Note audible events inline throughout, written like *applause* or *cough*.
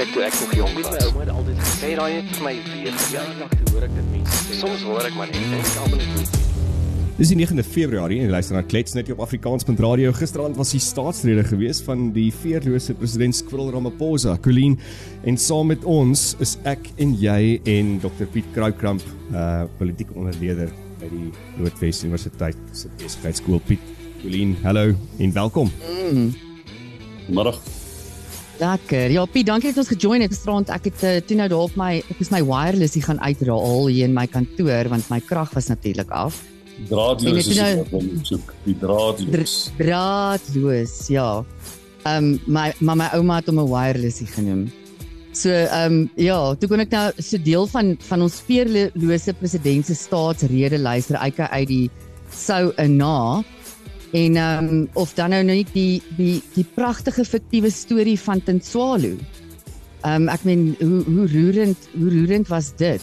Kyk toe ek nog jonk was. My ouma het altyd gesê daai net vir my weer verjaardag toe hoor ek dit mense sê. Soms hoor ek maar net dink almal is goed. Dis die 9de Februarie en luister na Klets net op Afrikaans.radio. Gisterand was die staatsrede gewees van die veerlose president Cyril Ramaphosa, Colleen, en saam met ons is ek en jy en Dr Piet Kroukamp, uh politieke onderleder by die Noordwes Universiteit se besigheidskool Piet. Colleen, hallo en welkom. Mm. Middag. Lekker. Ja, Piet, dankie dat ons gejoin het gisterand. Ek het uh, toe nou daar op my ek is my wireless hier gaan uitraal hier in my kantoor want my krag was natuurlik af. Draadloos is nou, wat ons soek. Die draadloos. Draadloos, ja. Ehm um, my maar my ouma het hom 'n wireless genoem. So ehm um, ja, toe kon ek nou so deel van van ons veerlose president se staatsrede luister uit uit die sou 'n na en ehm um, of dan nou net die die die pragtige fiktiewe storie van Tenswalo. Ehm um, ek meen hoe hoe roerend hoe roerend was dit?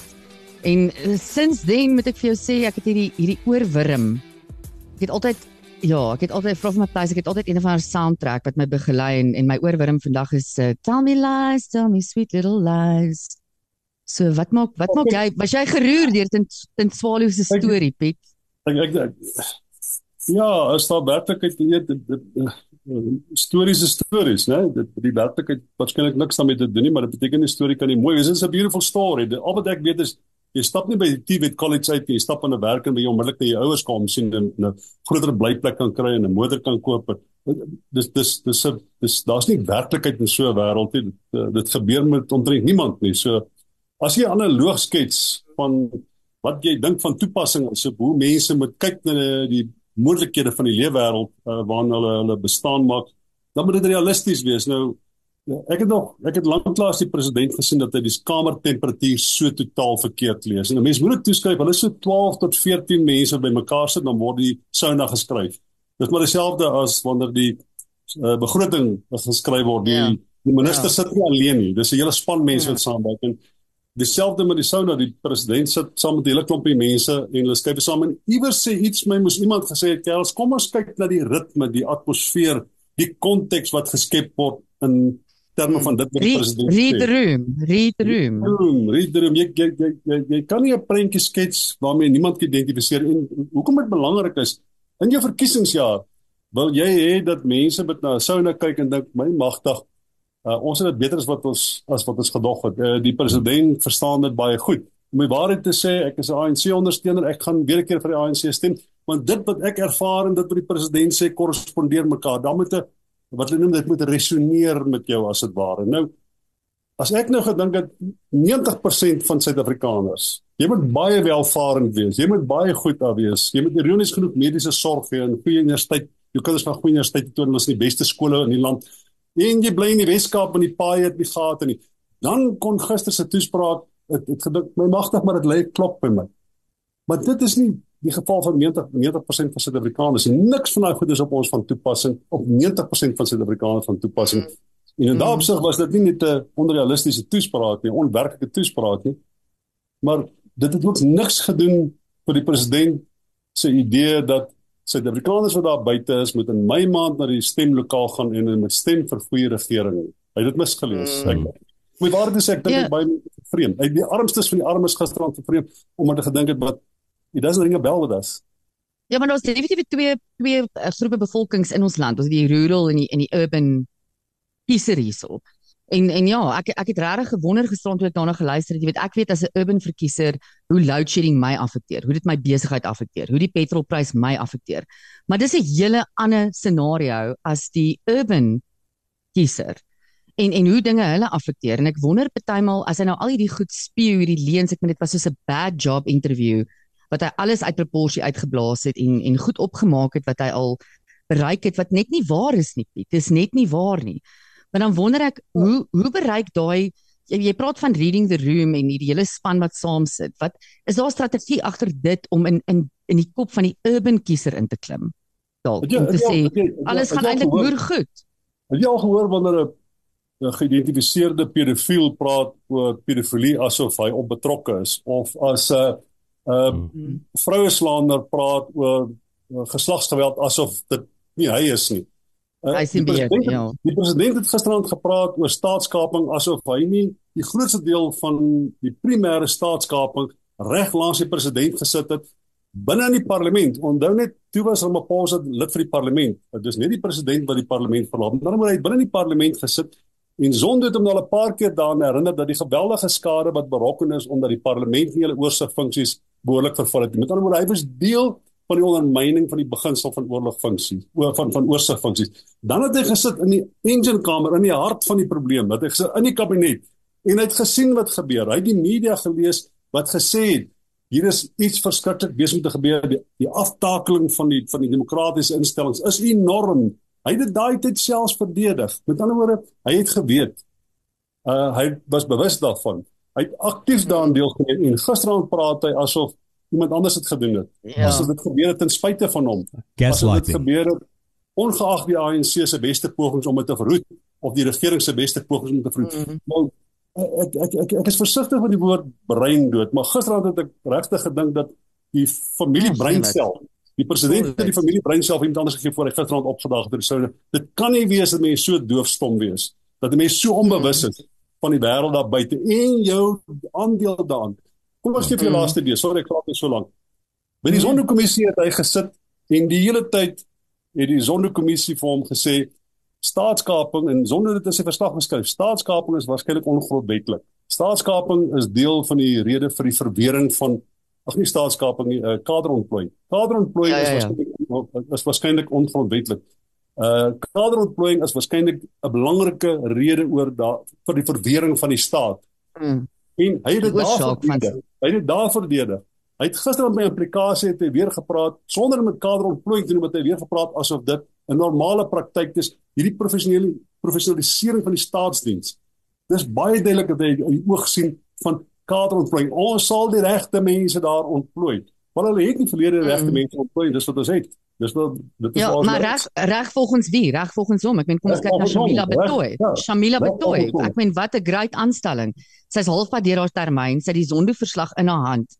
En uh, sinds dan moet ek vir jou sê ek het hierdie hierdie oorwurm. Ek het altyd ja, ek het altyd vra vir Matthys, ek het altyd een of ander soundtrack wat my begelei en en my oorwurm vandag is uh, Tell me lies, tell me sweet little lies. So wat maak wat maak jy? Was jy geroer deur Tenswalo se storie, Piet? Ek ek, ek Ja, as daar werklikheid weet dit, dit stories is stories, né? Dit die werklikheid waarskynlik niks daarmee te doen nie, maar dit beteken die storie kan nie mooi wees. Dit is 'n beautiful story. Al wat ek weet is jy stap nie by die TVET College uit nie, jy stap aan 'n werk en by jou onmiddellik na jou ouers kom sien en 'n groter blyplek kan kry en 'n motor kan koop. Dis dis dis dis daar's nie werklikheid in so 'n wêreld nie. Dit, dit gebeur met omtrent niemand nie. So as jy 'n analoog skets van wat jy dink van toepassing is, so hoe mense moet kyk na die moontlikhede van die leefwêreld uh, waarin hulle hulle bestaan maak, dan moet dit realisties wees. Nou ek het nog ek het lanklaas die president gesien dat hy die kamertemperatuur so totaal verkeerd lees. En mense moet dit toeskryf, hulle is so 12 tot 14 mense bymekaar sit dan word die sauna geskryf. Dis maar dieselfde as wanneer die uh, begroting geskryf word. Die, ja. die minister ja. sit nie alleen nie. Dis 'n hele span mense ja. wat saamwerk en dieselfde met die sauna die president sit saam met 'n hele klompie mense en hulle skryf saam en iewers sê iets my moes iemand gesê het kels kom ons kyk na die ritme die atmosfeer die konteks wat geskep word in terme van dit wat die president sê. read the room. Read room read the room. Jy jy jy, jy, jy kan nie 'n prentjie skets waarmee niemand kan identifiseer en hoekom dit belangrik is. In jou verkiesingsjaar wil jy hê dat mense met na 'n sauna kyk en dink my magtig Uh, ons het dit beter as wat ons as wat ons gedog het. Uh, die president verstaan dit baie goed. Om die waarheid te sê, ek is 'n ANC ondersteuner. Ek gaan weer 'n keer vir die ANC stem, want dit wat ek ervaar en dit wat die president sê korrespondeer mekaar. Dan moet 'n wat hulle noem dit moet resoneer met jou as dit ware. Nou as ek nou gedink het 90% van Suid-Afrikaners, jy moet baie welvarend wees. Jy moet baie goed af wees. Jy moet ironies genoeg mediese sorg hê en goeie universiteit. Jou kinders van goeie universiteit toe en ons in die beste skole in die land en jy bly in die Weskaap in die paai het die gate nie. Dan kon gister se toespraak dit het gedink my magtig maar dit lê klop by my. Maar dit is nie die geval van 90 90% van Suid-Afrikaners en niks van daai goed is op ons van toepassing op 90% van Suid-Afrikaners van toepassing. En in daardie opsig was dit nie net 'n onrealistiese toespraak nie, onwerklike toespraak nie. Maar dit het ook niks gedoen vir die president se idee dat Suid-Afrikaners wat daar buite is moet in my maand na die stemlokaal gaan en met stem vir goeie regering. Hy het dit misgelees. Mm. Ek moet waarde sê ek dink yeah. baie vreemd. Hy die armstes van die armes gisterand vervreem omdat hy gedink het wat he doesn't ring a bell with us. Ja, maar ons het definitief twee twee uh, groepe bevolkings in ons land. Ons het die rural en die en die urban kiezer hierso. En en ja, ek ek het regtig gewonder gisterond toe ek daarna geluister het. Jy weet, ek weet as 'n urban verkiezer hoe load shedding my affekteer, hoe dit my besigheid affekteer, hoe die petrolprys my affekteer. Maar dis 'n hele ander scenario as die urban kiezer. En en hoe dinge hulle affekteer. En ek wonder partymal as hy nou al hierdie goed speel, hierdie leuns, ek meen dit was soos 'n bad job interview wat hy alles uit proporsie uitgeblaas het en en goed opgemaak het wat hy al bereik het wat net nie waar is nie. Dit is net nie waar nie. Maar dan wonder ek hoe hoe bereik daai jy, jy praat van reading the room en hierdie hele span wat saam sit. Wat is daar strategie agter dit om in in in die kop van die urban kiezer in te klim? Dalk om te sê alles gaan eintlik moer goed. Het jy al gehoor wanneer 'n geïdentifiseerde pedofiel praat oor pedofilie asof hy onbetrokke is of as 'n 'n hmm. vroue slaander praat oor geslagsgeweld asof dit nie hy is nie. Uh, Hy sien beheer, president- ja. Die president het gisterand gepraat oor staatskaping asof hy nie die grootste deel van die primêre staatskaping reg langs die president gesit het binne in die parlement. Onthou net toe was Ramaphosa lid vir die parlement. Dit is nie die president wat die parlement verlaat nie. Moet hy binne in die parlement gesit en Zondo het hom al 'n paar keer daaraan herinner dat die geweldige skade wat berokken is omdat die parlement nie hulle oorsigfunksies behoorlik vervul het nie. Met ander woorde, hy was deel van die ondermyning van die beginsel van oorlogfunksies, oor van van oorsigfunksies. Dan het hy gesit in die engine kamer in die hart van die probleem. Dat hy gesit in die kabinet en hy het gesien wat gebeur. Hy het die media gelees wat gesê het hier is iets verskriklik besig om te gebeur. Die, die aftakeling van die van die demokratiese instellings is enorm. Hy het dit daai tyd selfs verdedig. Met ander woorde, hy het geweet. Uh hy was bewus daarvan. Hy het aktief daaraan deelgeneem en gisteraand praat hy asof iemand anders dit gedoen het. Ja. Asof dit gebeur het ten spyte van hom. Asof dit gebeur het ongeag die ANC se beste pogings om dit te verhoed of die regering se beste pogings om dit te verhoed. Mhm. Nou ek ek ek ek is versigtig met die woord breindood, maar gisteraand het ek regtig gedink dat die familie Ja, breinsel, die president het die familie breinsel iemand anders gegee voor hy gisteraand opgedaag het. So dit kan nie wees dat mense so doofstom wees dat 'n mens so onbewus is van die wêreld daar buite en jou aandeel daaraan. Kom ons gee vir jou Mhm. laaste deel. Sorry ek praat net so lank. By die Sonderkommissie het hy gesit en die hele tyd het die Sonderkommissie vir hom gesê staatskaping en sonder dit in sy verslag geskryf. Staatskaping is waarskynlik ongrondwetlik. Staatskaping is deel van die rede vir die verwering van ag nie staatskaping nie, uh, kaderontplooiing. Kaderontplooiing Ja, ja, is ja. waarskynlik is waarskynlik ongrondwetlik. Uh kaderontplooiing is waarskynlik 'n belangrike rede oor daar vir die verwering van die staat. Mm. En hy het dit Die daar oorsaak van- verdedig. Hy het dit daar verdedig. Hy het gister op my implikasie het hy weer gepraat sonder om met kaderontplooiing te doen, het hy weer gepraat asof dit 'n normale praktyk is, hierdie professionele professionalisering van die staatsdiens. Dis baie duidelik dat hy in die oog sien van kaderontplooiing. Ons sal die regte mense daar ontplooi. Maar hulle het nie verlede die regte Mm. mense ontplooi, dis wat ons het. Dis wat dit is Ja, maar nou reg reg volgens wie? Reg volgens hom. Ek meen kom ons kyk na Shamila Betoy. ja. Shamila Betoy. Ek meen wat 'n great aanstelling. Sy's halfpad deur haar termyn, sy het die Zondo-verslag in haar hand.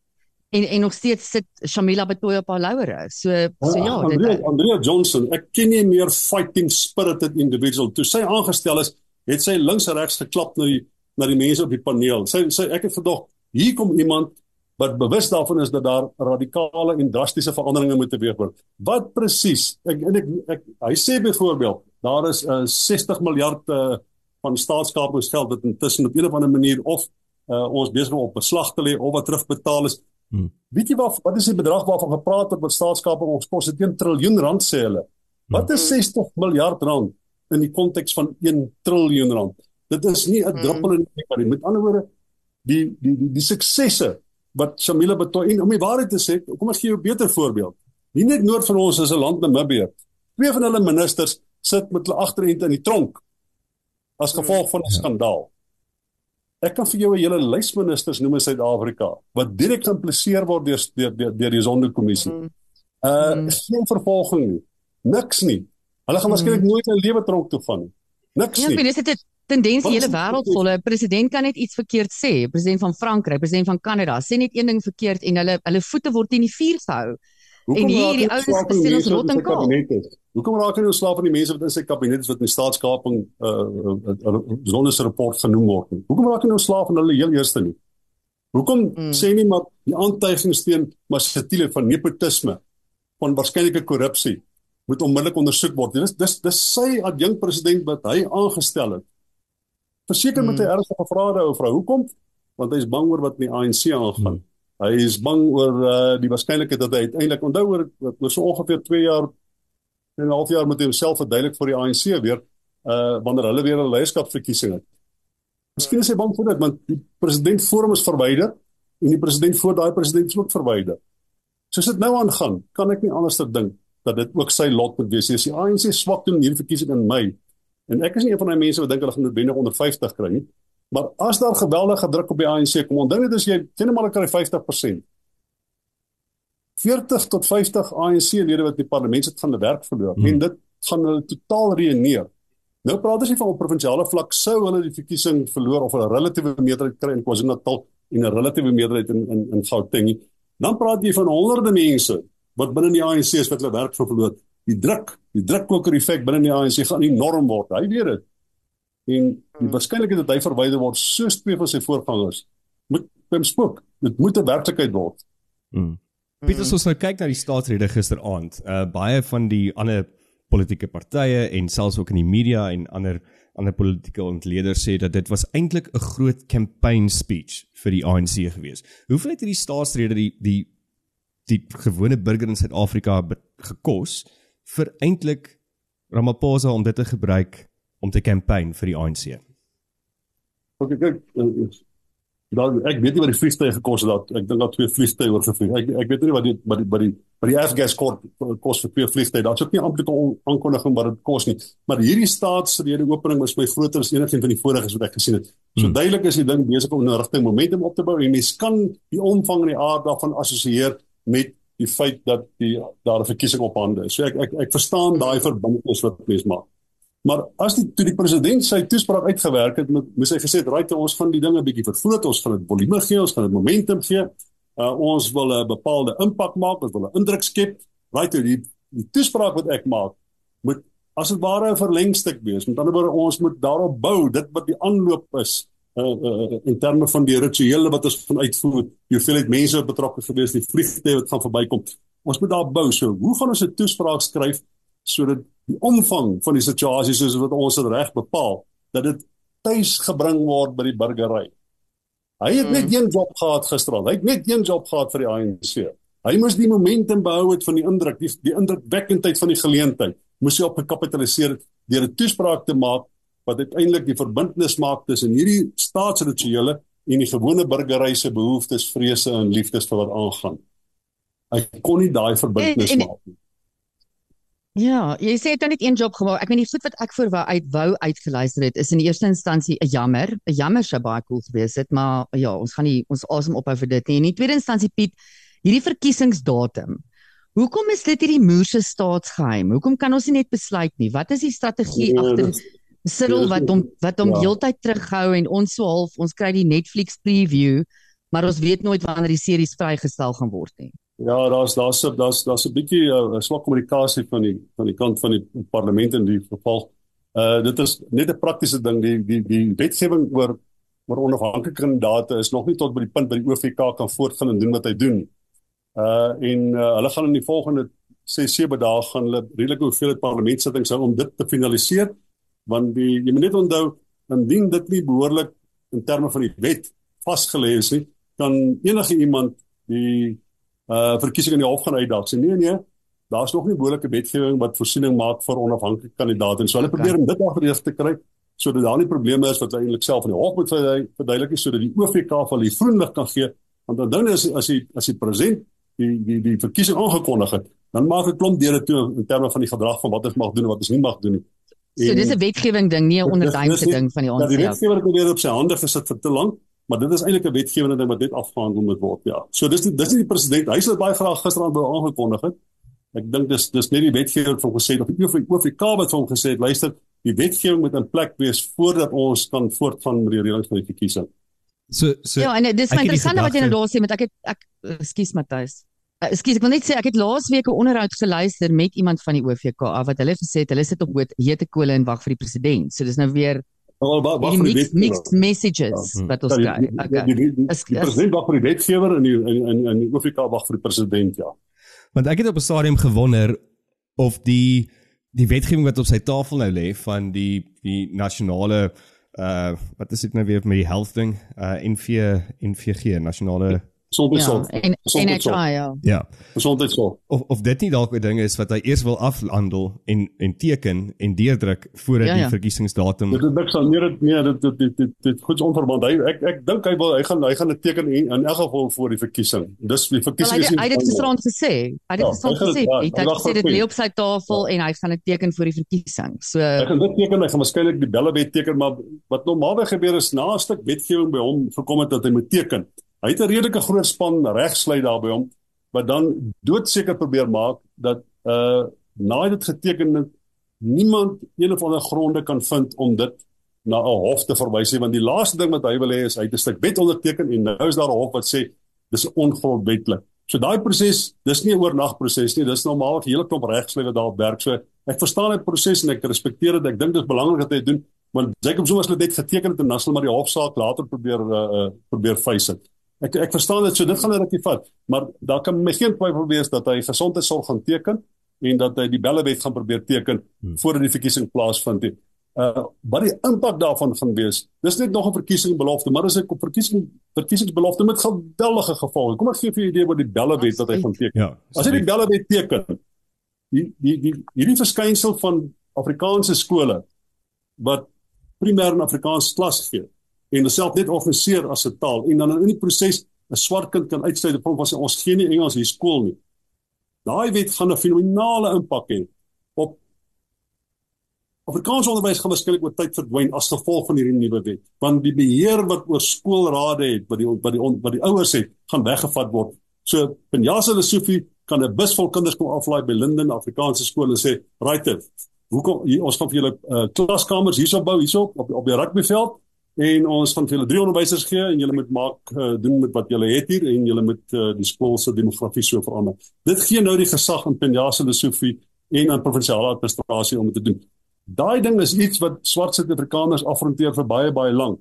En en nog steeds sit Shamila Betoy op haar lauwere. So so ja, Andrea, dit Andrea Johnson, ek ken nie meer fighting spirited individual. Toe sy aangestel is, het sy links en regs geklap na die na die mense op die paneel. Sy sy ek het gedog, hier kom iemand wat bewus daarvan is dat daar radikale en drastiese veranderinge moet teweegbring. Wat presies? Ek en ek, ek hy sê byvoorbeeld, daar is uh, 60 miljard uh, van staatskapingsgeld wat intussen op 'n of ander manier of uh, ons besig om op beslag te lê of wat terugbetaal is. Hmm. Weet jy wat wat is die bedrag waarvan gepraat word wat staatskaping ons kos? Dit 1 triljoen rand sê hulle. Wat is 60 miljard rand in die konteks van 1 triljoen rand? Dit is nie 'n Hmm. druppel in die emmer nie. Met ander woorde, die die die, die suksesse wat Shamila Betoy en om die waarheid te sê, kom ons gee jou 'n beter voorbeeld. Nie net noord van ons is 'n land Namibië. Twee van hulle ministers sit met hulle agterend in die tronk as gevolg van 'n skandaal. Ek kan vir jou 'n hele lys ministers noem in Suid-Afrika wat direk geïmpliseer word deur deur deur, deur die Sonderkommissie. Mm. Uh Mm. geen vervolging nie. Niks nie. Hulle gaan waarskynlik nooit 'n lewe tronk toe gaan nie. Niks Ja, ek nie. meen dis dit tendens die hele wêreld vol. 'n President kan net iets verkeerd sê. President van Frankryk, president van Kanada, sê net een ding verkeerd en hulle hulle voete word in die vuur gehou. Hoekom En hier, raak die hy ouens bestel ons rot en kaal. Hoekom raak hy ontslaaf van die mense wat in sy kabinet is wat die staatskaping uh, uh, uh sondes rapport genoem word nie? Hoekom raak nou ontslaaf van hulle heel eerste nie? Hoekom Mm. sê nie maar die aantuigings teen Masatile van nepotisme van waarskynlike korrupsie moet onmiddellik ondersoek word. Dis dis dis sy adjunk president wat hy aangestel het. Verseker moet hy Mm. ernstige vrae hou vrou. Hoekom? Want hy is bang oor wat in die ANC aangaan. Hy is bang oor uh, die waarskynlikheid dat hy uiteindelik onthou oor oor so ongeveer 2 jaar en 'n half jaar moet hy homself verduidelik vir die ANC weer uh wanneer hulle weer 'n leierskapsverkiesing het. Miskien is hy bang vir dit want die president voor hom is verwyder en die president voor daai president is ook verwyder. Soos dit nou aangaan, kan ek nie anders as dink dat dit ook sy lot moet wees. As die ANC swak doen in hierdie verkiesing in Mei en ek is nie een van daai mense wat dink hulle gaan noodwendig onder 50 kry nie, maar as daar geweldige druk op die ANC kom, onthou net as jy teen maar kry 50%. 40 tot 50 ANC-lede wat in die parlement sit gaan hulle werk verloor Hmm. en dit gaan hulle totaal reëneer. Nou praat ons nie van op provinsiale vlak sou hulle die verkiesing verloor of 'n relatiewe meerderheid kry in KwaZulu-Natal en 'n relatiewe meerderheid in in in Gauteng nie. Dan praat jy van honderde mense wat binne die ANC is wat hulle werk verloor. Die druk, die drukkoker effek binne die ANC gaan enorm word. Hy weet dit. En die waarskynlikheid dat hy verwyder word soos twee van sy voorgangers moet bem spook. Dit moet 'n werklikheid word. Mm. Pieter, as ons nou kyk na die staatsrede gisteraand, uh baie van die ander politieke partye en selfs ook in die media en ander ander politieke ontleeders sê dat dit was eintlik 'n groot campaign speech vir die ANC gewees. Hoeveel het hierdie staatsrede die die die gewone burger in Suid-Afrika gekos vir eintlik Ramaphosa om dit te gebruik om te campaign vir die ANC? Ok, kyk, dan ek weet nie wat die vliegtye gekos het dat ek dink dat twee vliegtye oorgevlieg. Ek ek weet nie wat die wat die wat die wat die Afgas kort kos vir twee vliegtye. Daar's ook nie amptelike aankondiging wat dit kos nie. Maar hierdie staatsrede opening was my groter as enigiets van die vorige's wat ek gesien het. So hmm. duidelik is die ding besig om 'n rigting momentum op te bou en mens kan die omvang en die aard daarvan assosieer met die feit dat die daar 'n verkiesing op hande is. So ek ek ek verstaan daai verbintenis wat mens maak. Maar as die toe die president sy toespraak uitgewerk het, moes hy gesê het, "Right, ons gaan die dinge 'n bietjie vervloot, ons gaan dit volume gee, ons gaan dit momentum gee. Uh, ons wil 'n bepaalde impak maak, ons wil 'n indruk skep." Right, die die toespraak wat ek maak moet as dit ware 'n verlengstuk wees. Met ander woorde, ons moet daarop bou, dit wat die aanloop is uh, uh, in terme van die rituele wat ons van uitvoer, die hoeveelheid mense betrokke gewees, die vliegtye wat gaan verbykom. Ons moet daar bou. So, hoe gaan ons 'n toespraak skryf sodat die omvang van die situasie soos wat ons dit reg bepaal dat dit tuis gebring word by die burgery. Hy het net hmm. een job gehad gisterand. Hy het net een job gehad vir die ANC. Hy moes die momentum behou het van die indruk, die, die indrukwekkendheid van die geleentheid. Moes hy op gekapitaliseer deur 'n toespraak te maak wat uiteindelik die verbintenis maak tussen hierdie staatsrituele en die gewone burgery se behoeftes, vrese en liefdes vir wat aangaan. Hy kon nie daai verbintenis en, en, maak nie. Ja, jy sê dit net een job gemaak. Ek meen die goed wat ek voor wou uit wou uitgeluister het is in die eerste instansie 'n jammer, 'n jammer sou baie cool gewees het, maar ja, ons gaan nie ons asem ophou vir dit nie. In die tweede instansie Piet, hierdie verkiesingsdatum. Hoekom is dit hierdie moerse staatsgeheim? Hoekom kan ons nie net besluit nie? Wat is die strategie nee, agter Cyril wat hom wat hom ja. heeltyd terughou en ons so half ons kry die Netflix preview, maar ons weet nooit wanneer die series vrygestel gaan word nie. Ja, daar's daar's daar's daar's 'n bietjie 'n uh, swak kommunikasie van die van die kant van die parlement in die geval. Uh dit is net 'n praktiese ding die die die wetgewing oor oor onafhanklike kandidate is nog nie tot by die punt by die OVK kan voortgaan en doen wat hy doen. Uh en uh, hulle gaan in die volgende 6 7 dae gaan hulle redelike hoeveelheid parlementsittings hou om dit te finaliseer want die jy moet net onthou indien dit nie behoorlik in terme van die wet vasgelê is nie, kan enige iemand die uh verkiesing in die hof gaan uitdaag. Sê nee nee, daar's nog nie behoorlike wetgewing wat voorsiening maak vir onafhanklike kandidaate en so hulle probeer om dit agterreg te kry sodat daar nie probleme is wat hulle eintlik self in die hof moet verduidelik sodat die OVK van die groen lig kan gee want dan dan is as die as die president die die die verkiesing aangekondig het dan maak dit klomp deure toe in terme van die gedrag van wat ons mag doen en wat ons nie mag doen nie. So dis 'n wetgewing ding, nie 'n onderduimse ding van die ons. Ja, die wetgewing het weer op sy hande gesit vir te lank maar dit is eintlik 'n wetgewende ding wat net afgehandel moet word ja. So dis die, dis nie die president hy sê baie graag gisterand wou aangekondig het. Ek dink dis dis net die wetgewer wat hom gesê het of die OFK wat hom gesê het luister die wetgewing moet in plek wees voordat ons kan voortgaan met die reëlings van die verkiesing. So so ja en dis interessant wat jy nou daar sê met ek het ek ekskuus Matthys Ekskuus, ek wil net sê ek het laas week 'n onderhoud geluister met iemand van die OVK wat hulle gesê het hulle sit op hete kole en wag vir die president. So dis nou weer Wel wag vir die mixed, mixed messages ja. wat ons ja, kry. Okay. Die, die, die, die, die president wag vir die wetgewer en die in in die Afrika wag vir die president ja. Want ek het op 'n stadium gewonder of die die wetgewing wat op sy tafel nou lê van die die nasionale uh wat is dit nou weer met die health ding uh NV NVG nasionale Gesondheidsorg. Ja, en NHI ja. Ja. Gesondheidsorg. Of of dit nie dalk 'n ding is wat hy eers wil afhandel en en teken en deurdruk voordat ja, ja. die verkiesingsdatum. Dit is niks aan nee dit nee dit dit dit dit, dit goed onverband. Hy ek ek dink hy wil hy gaan hy gaan 'n teken in, in elk geval voor die verkiesing. Dis die verkiesing is. Hy het dit gisterand gesê. Hy het dit ja, gisterand gesê. Ja, hy het gesê dit lê op sy tafel ja. en hy gaan 'n teken voor die verkiesing. So Hy gaan dit teken, hy gaan waarskynlik die belle wet teken, maar wat normaalweg gebeur is na 'n stuk wetgewing by hom gekom het dat hy moet teken. Hy het 'n redelike groot span regsluit daar by hom wat dan doodseker probeer maak dat uh naai dit geteken het niemand een of ander gronde kan vind om dit na 'n hof te verwys nie want die laaste ding wat hy wil hê is hy het 'n stuk wet onderteken en nou is daar 'n hof wat sê dis ongrondwetlik. So daai proses, dis nie 'n oornag proses nie, dis normaal 'n hele klomp regslei wat daar werk. So ek verstaan die proses en ek respekteer dit. Ek dink dit is belangrik dat hy dit doen, want Jacob Zuma het net geteken het in nasionaal maar die hofsaak later probeer uh, uh probeer face dit. Ek ek verstaan dit, so dit gaan 'n rukkie vat, maar daar kan my geen twyfel wees dat hy gesondheidsorg gaan teken en dat hy die bellewet gaan probeer teken hmm. voordat die verkiesing plaasvind. Uh wat die impak daarvan gaan wees. Dis net nog 'n verkiesingsbelofte, maar as ek op verkiesing verkiesingsbelofte met geweldige gevolge. Kom ek gee vir 'n idee wat die bellewet wat hy gaan teken. Ja, as hy die bellewet teken, die die die hierdie verskynsel van Afrikaanse skole wat primêr in Afrikaans klas gee en homself net organiseer as 'n taal en dan in die proses 'n swart kind kan uitsluit op grond van ons gee nie Engels hier skool nie. Daai wet gaan 'n fenominale impak hê op Afrikaans onderwys gaan waarskynlik oor tyd verdwyn as gevolg van hierdie nuwe wet, want die beheer wat oor skoolrade het, wat die wat die wat die ouers het, gaan weggevat word. So Penjasa Lesofie kan 'n bus vol kinders kom aflaai by Linden Afrikaanse skool en sê, "Right, hoekom hier ons gaan vir julle uh, klaskamers hierso bou hierso op op die rugbyveld en ons gaan vir julle drie onderwysers gee en julle moet maak uh, doen met wat julle het hier en julle moet uh, die skool se demografie so verander." Dit gee nou die gesag aan Penjasa Lesofie en aan provinsiale administrasie om dit te doen. Daai ding is iets wat swart Suid-Afrikaners afronteer vir baie baie lank.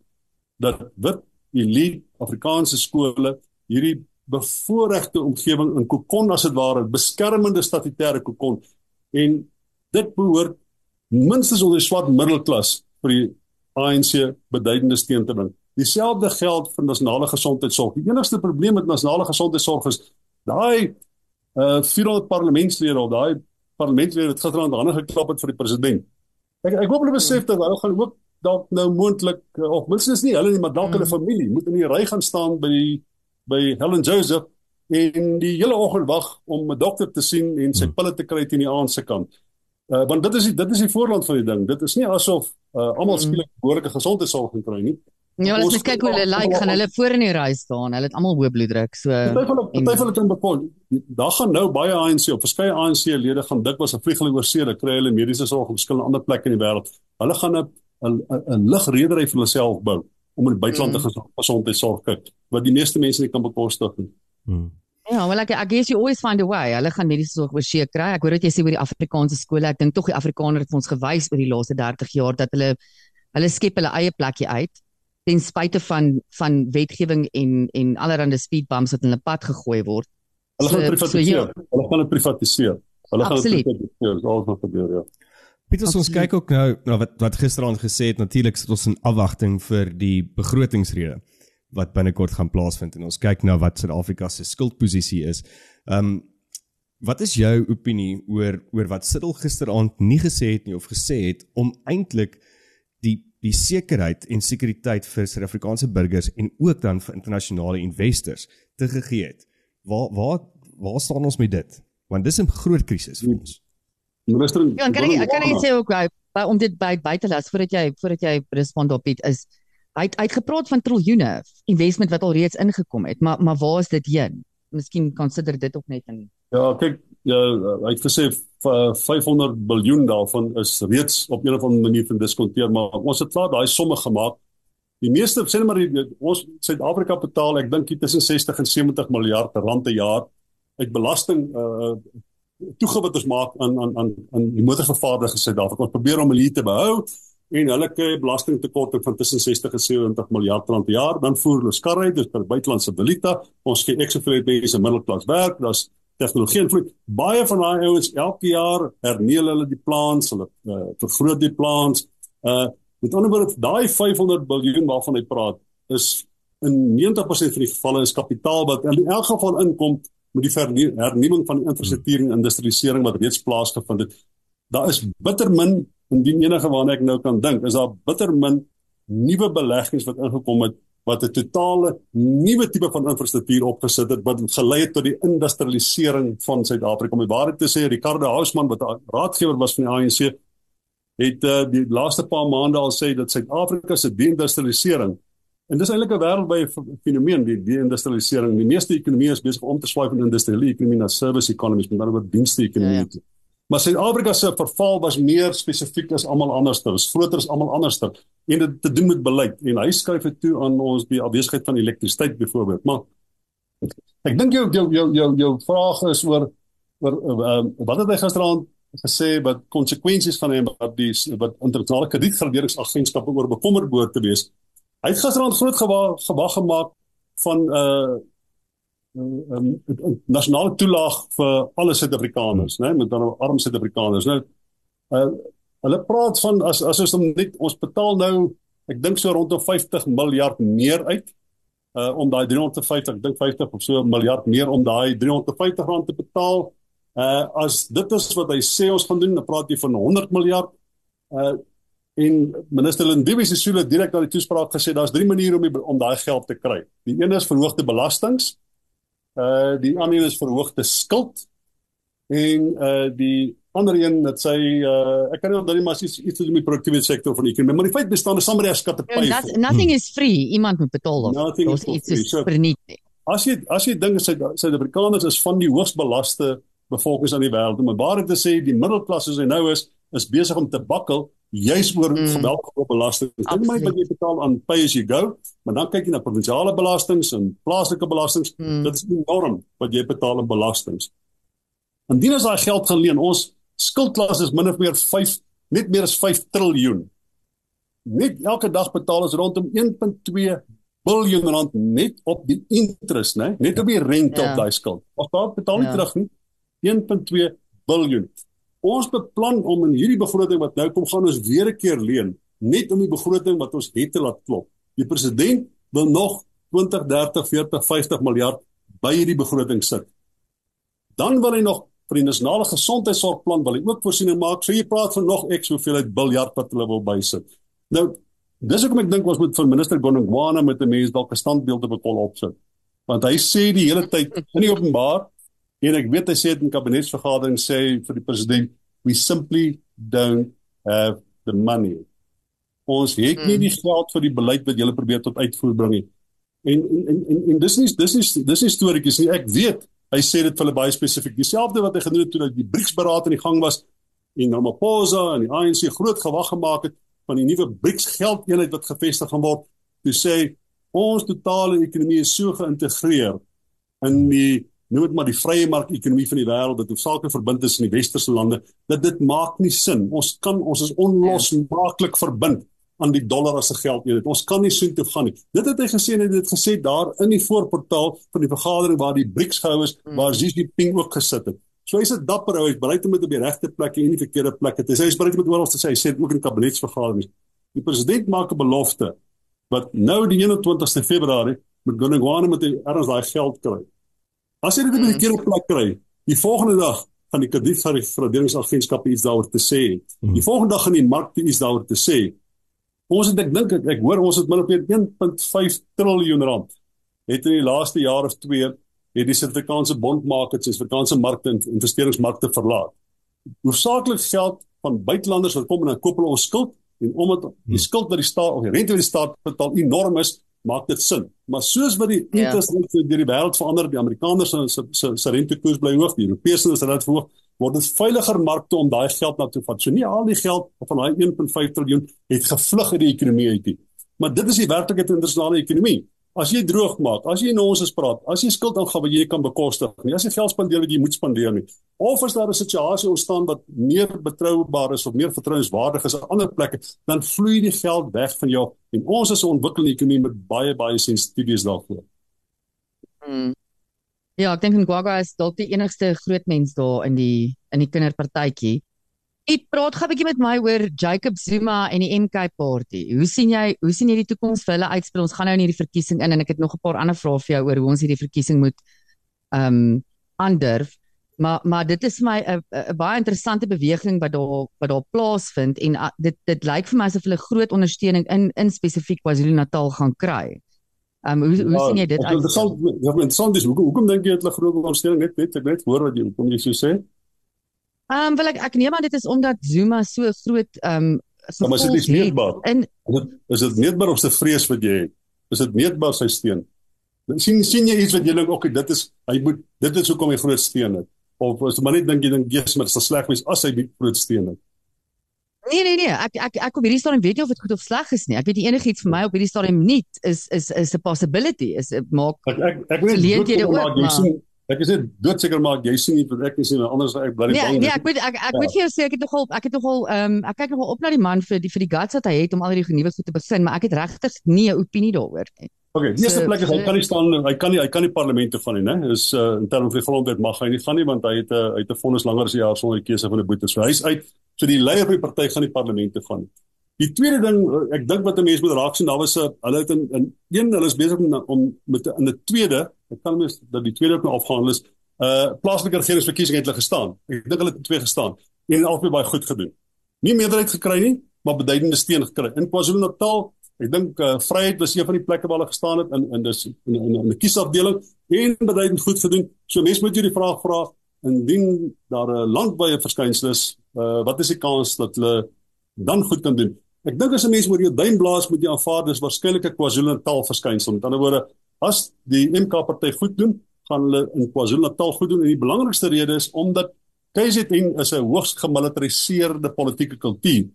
Dat wit elite Afrikaanse skole hierdie bevoordeelde omgewing in kokon as dit ware beskermende statutêre kokon en dit behoort minstens onder swart middelklas vir die ANC beduidende steun te bring. Dieselfde geld vir nasionale gesondheidsorg. Die enigste probleem met nasionale gesondheidsorg is daai uh 400 parlementslede of daai parlementslede wat gister aan die hande geklap het vir die president. Ek ek hoop hulle besef dat hulle gaan ook dalk nou moontlik eh, of minstens nie hulle nie, maar dalk hulle mm. familie moet in die ry gaan staan by die by Helen Joseph en die hele oggend wag om 'n dokter te sien en sy mm. pille te kry teen die aand se kant. Uh want dit is die, dit is die voorland van die ding. Dit is nie asof uh almal mm. skielik behoorlike gesondheidsorg kry nie. Ja, as jy kyk hoe hulle lyk, like, gaan hulle voor in die ry staan. Hulle het almal hoë bloeddruk. So Party van hulle, party van hulle kan bekom. Daar gaan nou baie ANC op verskeie ANC-lede gaan dikwels 'n vliegel oor see, kry hulle mediese sorg op verskillende ander plekke in die wêreld. Hulle gaan 'n 'n ligredery vir hulself bou om in die buiteland te mm. gesondheidsorg kyk wat die meeste mense nie kan bekostig nie. Hmm. Ja, well like I guess you always find a way. Hulle gaan mediese sorg oor see kry. Ek hoor dat jy sê oor die Afrikaanse skole. Ek dink tog die Afrikaner het ons gewys oor die laaste 30 jaar dat hulle hulle skep hulle eie plekkie uit ten spyte van van wetgewing en en allerlei speed bumps wat in hulle pad gegooi word. Hulle gaan so, privatiseer. So, ja. Hulle gaan dit privatiseer. Hulle gaan dit privatiseer. Dit alles wat gebeur, ja. Pieter, ons kyk ook nou na wat wat gisteraand gesê het, natuurlik sit ons in afwagting vir die begrotingsrede wat binnekort gaan plaasvind en ons kyk na wat Suid-Afrika se skuldposisie is. Um wat is jou opinie oor oor wat Siddel gisteraand nie gesê het nie of gesê het om eintlik die die sekerheid en sekuriteit vir Suid-Afrikaanse burgers en ook dan vir internasionale investors te gegee het. Waar waar waar staan ons met dit? Want dis 'n groot krisis vir ons. Minister, ja, kan ek kan ek sê ook by om dit by buite las voordat jy voordat jy respond op dit is hy het uitgepraat van triljoene investment wat al reeds ingekom het, maar maar waar is dit heen? Miskien konsider dit ook net in Ja, kyk, ja, hy het gesê 500 miljard daarvan is reeds op 'n of ander manier verdiskonteer, maar ons het klaar daai somme gemaak. Die meeste sê maar die, ons Suid-Afrika betaal, ek dink tussen 60 en 70 miljard rand per jaar uit belasting uh toegewys wat ons maak aan aan aan aan die motorvervaardigers in Suid-Afrika. Ons probeer om hulle te behou en hulle kry belastingtekorting van tussen 60 en 70 miljard rand per jaar. Dan voer hulle skarry, dis vir buitelandse valuta. Ons gee ekstra vir mense middelklas werk. Daar's tegnologie invloed. Baie van daai ouens elke jaar hernieuw hulle die plans, hulle uh, vergroot die plans. Uh met ander woorde, daai 500 miljard waarvan hy praat, is in 90% van die gevalle is kapitaal wat in elk geval inkom met die hernuwing van die infrastruktuur en industrialisering wat reeds plaasgevind het. Daar is bitter min indien enige waarna ek nou kan dink, is daar bitter min nuwe beleggings wat ingekom het wat 'n totale nuwe tipe van infrastruktuur opgesit het wat gelei het tot die industrialisering van Suid-Afrika. Om die waarheid te sê, Ricardo Hausman wat raadgewer was van die ANC het uh, die laaste paar maande al sê dat Suid-Afrika se deindustrialisering en dis eintlik 'n wêreldwye fenomeen die deindustrialisering. Die meeste ekonomieë is besig om te swaai van industriële ekonomie na service economies, met ander woorde dienste ekonomie. Ja, ja. Maar Suid-Afrika se verval was meer spesifiek as almal anderster, was groter as almal anderster en dit te doen met beleid en hy skryf dit toe aan ons die afwesigheid van elektrisiteit byvoorbeeld. Maar Ek dink jou jou jou jou jou vraag is oor oor uh, wat het hy gisteraand gesê wat konsekwensies van hom wat die wat internasionale kredietgraderingsagentskappe oor bekommerd behoort te wees. Hy het gisteraand groot gewag gemaak van 'n uh, uh, um, nasionale toelaag vir alle Suid-Afrikaners, né, met dan arm Suid-Afrikaners. Nou uh, hulle praat van as as ons net ons betaal nou ek dink so rondom 50 miljard meer uit uh om daai 350 ek dink 50 of so miljard meer om daai 350 rand te betaal. Uh as dit is wat hy sê ons gaan doen, dan praat jy van 100 miljard. Uh En minister Lindiwe Sisulu het direk na die toespraak gesê daar's drie maniere om die, om daai geld te kry. Die een is verhoogde belastings. Uh die ander een is verhoogde skuld. En uh die ander een dat sy uh ek kan nie onthou nie maar iets iets met die produktiewe sektor van die ekonomie. Maar die feit bestaan is sommer as skatte pay. Nothing is free. Iemand moet betaal of Nothing iets is verniet. As jy as jy dink Suid-Afrikaners is van die hoogst belaste bevolkings aan die wêreld, om baie te sê die middelklas soos hy nou is, is besig om te bakkel juis oor mm. geweldige belasting. Dit moet jy betaal aan pay as you go, maar dan kyk jy na provinsiale belastings en plaaslike belastings. Mm. Dit is enorm wat jy betaal aan belastings. Indien as daai geld gaan leen, ons skuldklas is min of meer 5 net meer as 5 triljoen. Net elke dag betaal ons rondom 1.2 biljoen rand net op die interest, né? Net op die rente ja. op daai skuld. Ons betaal nie ja. terug nie. 1.2 biljoen. Ons beplan om in hierdie begroting wat nou kom gaan ons weer 'n keer leen, net om die begroting wat ons het te laat klop. Die president wil nog 20, 30, 40, 50 miljard by hierdie begroting sit. Dan wil hy nog vir die nasionale gesondheidsorgplan wil hy ook voorsiening maak. So jy praat van nog ek soveel uit miljard wat hulle wil bysit. Nou, dis hoekom ek dink ons moet vir minister Gonongwana met 'n mens dalk 'n standbeeld op kol opsit. Want hy sê die hele tyd in die openbaar En ek weet hy sê dit in kabinetsvergadering sê vir die president we simply don't have the money. Ons het nie mm. die geld vir die beleid wat julle probeer tot uitvoer bring nie. En en en en dis nie dis nie dis nie storieetjies nie. Ek weet hy sê dit vir hulle baie spesifiek. Dieselfde wat hy gedoen het toe dat die BRICS-beraad aan die gang was en Ramaphosa en die ANC groot gewag gemaak het van die nuwe BRICS geldeenheid wat gevestig gaan word. Hy sê ons totale ekonomie is so geïntegreer in die noem dit maar die vrye mark ekonomie van die wêreld wat hoofsaaklik verbind is in die westerse lande dat dit maak nie sin. Ons kan ons is onlosmaaklik verbind aan die dollar as 'n geldeenheid. Ons kan nie so toe gaan nie. Dit het hy gesê en hy het dit gesê daar in die voorportaal van die vergadering waar die BRICS gehou is hmm. waar Xi Jinping ook gesit het. So hy's 'n dapper ou hy's bereid om dit op die regte plek en nie verkeerde plekke te sê. Hy's bereid om dit oral te sê. Hy sê dit ook in kabinetsvergaderings die president maak 'n belofte wat nou die 21ste Februarie met Gonongwana met erns daai geld kry As jy dit in 'n keer op plek kry, die volgende dag gaan die kredietgraderingsagentskap iets daaroor te sê. Hmm. Die volgende dag gaan die mark iets daaroor te sê. Ons het ek dink ek, ek hoor ons het min of meer 1.5 triljoen rand het in die laaste jaar of 2 het die Suid-Afrikaanse bondmarkte, Suid-Afrikaanse markte en investeringsmarkte verlaat. Hoofsaaklik geld van buitelanders wat kom en dan koop hulle ons skuld en omdat die hmm. skuld wat die staat of die rente wat die staat betaal enorm is, maak dit sin. Maar soos wat die interest rate deur die wêreld verander, die Amerikaners se se se rentekoers bly hoog, die Europese is reg hoog, word dit veiliger markte om daai geld na toe vat. So nie al die geld van daai 1.5 trilljoen het gevlug uit die ekonomie uit nie. Maar dit is die werklikheid in die internasionale ekonomie. As jy droog maak, as jy nonsens praat, as jy skuld aangaan wat jy kan bekostig nie, as jy geld spandeer wat jy moet spandeer nie. Of as daar 'n situasie ontstaan wat meer betroubaar is of meer vertrouenswaardig is aan ander plekke, dan vloei die geld weg van jou en ons is 'n ontwikkelde ekonomie met baie baie sensitiefs daarvoor. Mm. Ja, ek dink Ngwaga is dalk die enigste groot mens daar in die in die kinderpartytjie. Ek praat gou 'n bietjie met my oor Jacob Zuma en die MK party. Hoe sien jy hoe sien jy die toekoms vir hulle uitspeel? Ons gaan nou in hierdie verkiesing in en ek het nog 'n paar ander vrae vir jou oor hoe ons hierdie verkiesing moet ehm um, aandurf. Maar maar dit is my 'n baie interessante beweging wat daar wat daar plaasvind en uh, dit dit lyk vir my asof hulle groot ondersteuning in in spesifiek KwaZulu-Natal gaan kry. Ehm um, hoe hoe ja, sien jy dit uit? Interessant, ja, interessant is hoekom hoekom dink jy het hulle groot ondersteuning net net ek net hoor wat jy hoekom jy so sê? Ehm um, wil ek ek neem aan dit is omdat Zuma so groot ehm um, maar is dit meetbaar? In is dit meetbaar of se vrees wat jy het? Is dit meetbaar sy steun? sien sien jy iets wat jy dink okay dit is hy moet dit is hoekom hy groot steun het of is maar net dink jy dink jy's maar so sleg wees as hy die groot steun het Nee nee nee, ek ek ek op hierdie stadium weet nie of dit goed of sleg is nie. Ek weet nie enigiets vir my op hierdie stadium nie is is is 'n possibility. Is dit maak Ek ek ek weet geleenthede ook, maar jy maar- sien ek is net doodseker maar jy sien nie wat ek sien nie, anders ek bly Nee, bang. nee, ek moet ek ek moet vir jou sê ek het nogal ek het nogal ehm um, ek kyk nogal op na die man vir die vir die guts wat hy het om al hierdie nuwe goed te begin, maar ek het regtig nie 'n opinie daaroor nie. Okay, die eerste So- plek is hy kan nie staan hy kan nie hy kan nie parlement toe gaan nie, né? Is uh, in terme van die grondwet mag hy nie gaan nie want hy het 'n uh, hy het 'n vonnis langer as 'n jaar sonder keuse van 'n boete. So hy's uit. So die leier van die party gaan nie parlement toe gaan nie. Die tweede ding uh, ek dink wat 'n mens moet raak sien, daar was 'n hulle het in, in een hulle is besig om om met 'n tweede, ek kan mens dat die tweede ook nou afgehandel is, uh plaaslike regeringsverkiesing het hulle gestaan. Ek dink hulle het twee gestaan. En albei baie goed gedoen. Nie meerderheid gekry nie, maar beduidende steun gekry. In KwaZulu-Natal Ek dink uh, Vryheid was een van die plekke waar hulle gestaan het in in dis in in, in 'n kiesafdeling en beduidend goed gedoen. So mense moet jy die vraag vra indien daar 'n landwyse verskynsel is, uh, wat is die kans dat hulle dan goed kan doen? Ek dink as 'n mens oor jou duim blaas moet jy aanvaar dis waarskynlik 'n KwaZulu-Natal verskynsel. Met ander woorde, as die MK party goed doen, gaan hulle in KwaZulu-Natal goed doen en die belangrikste rede is omdat KZN is 'n hoogs gemilitariseerde politieke kultuur.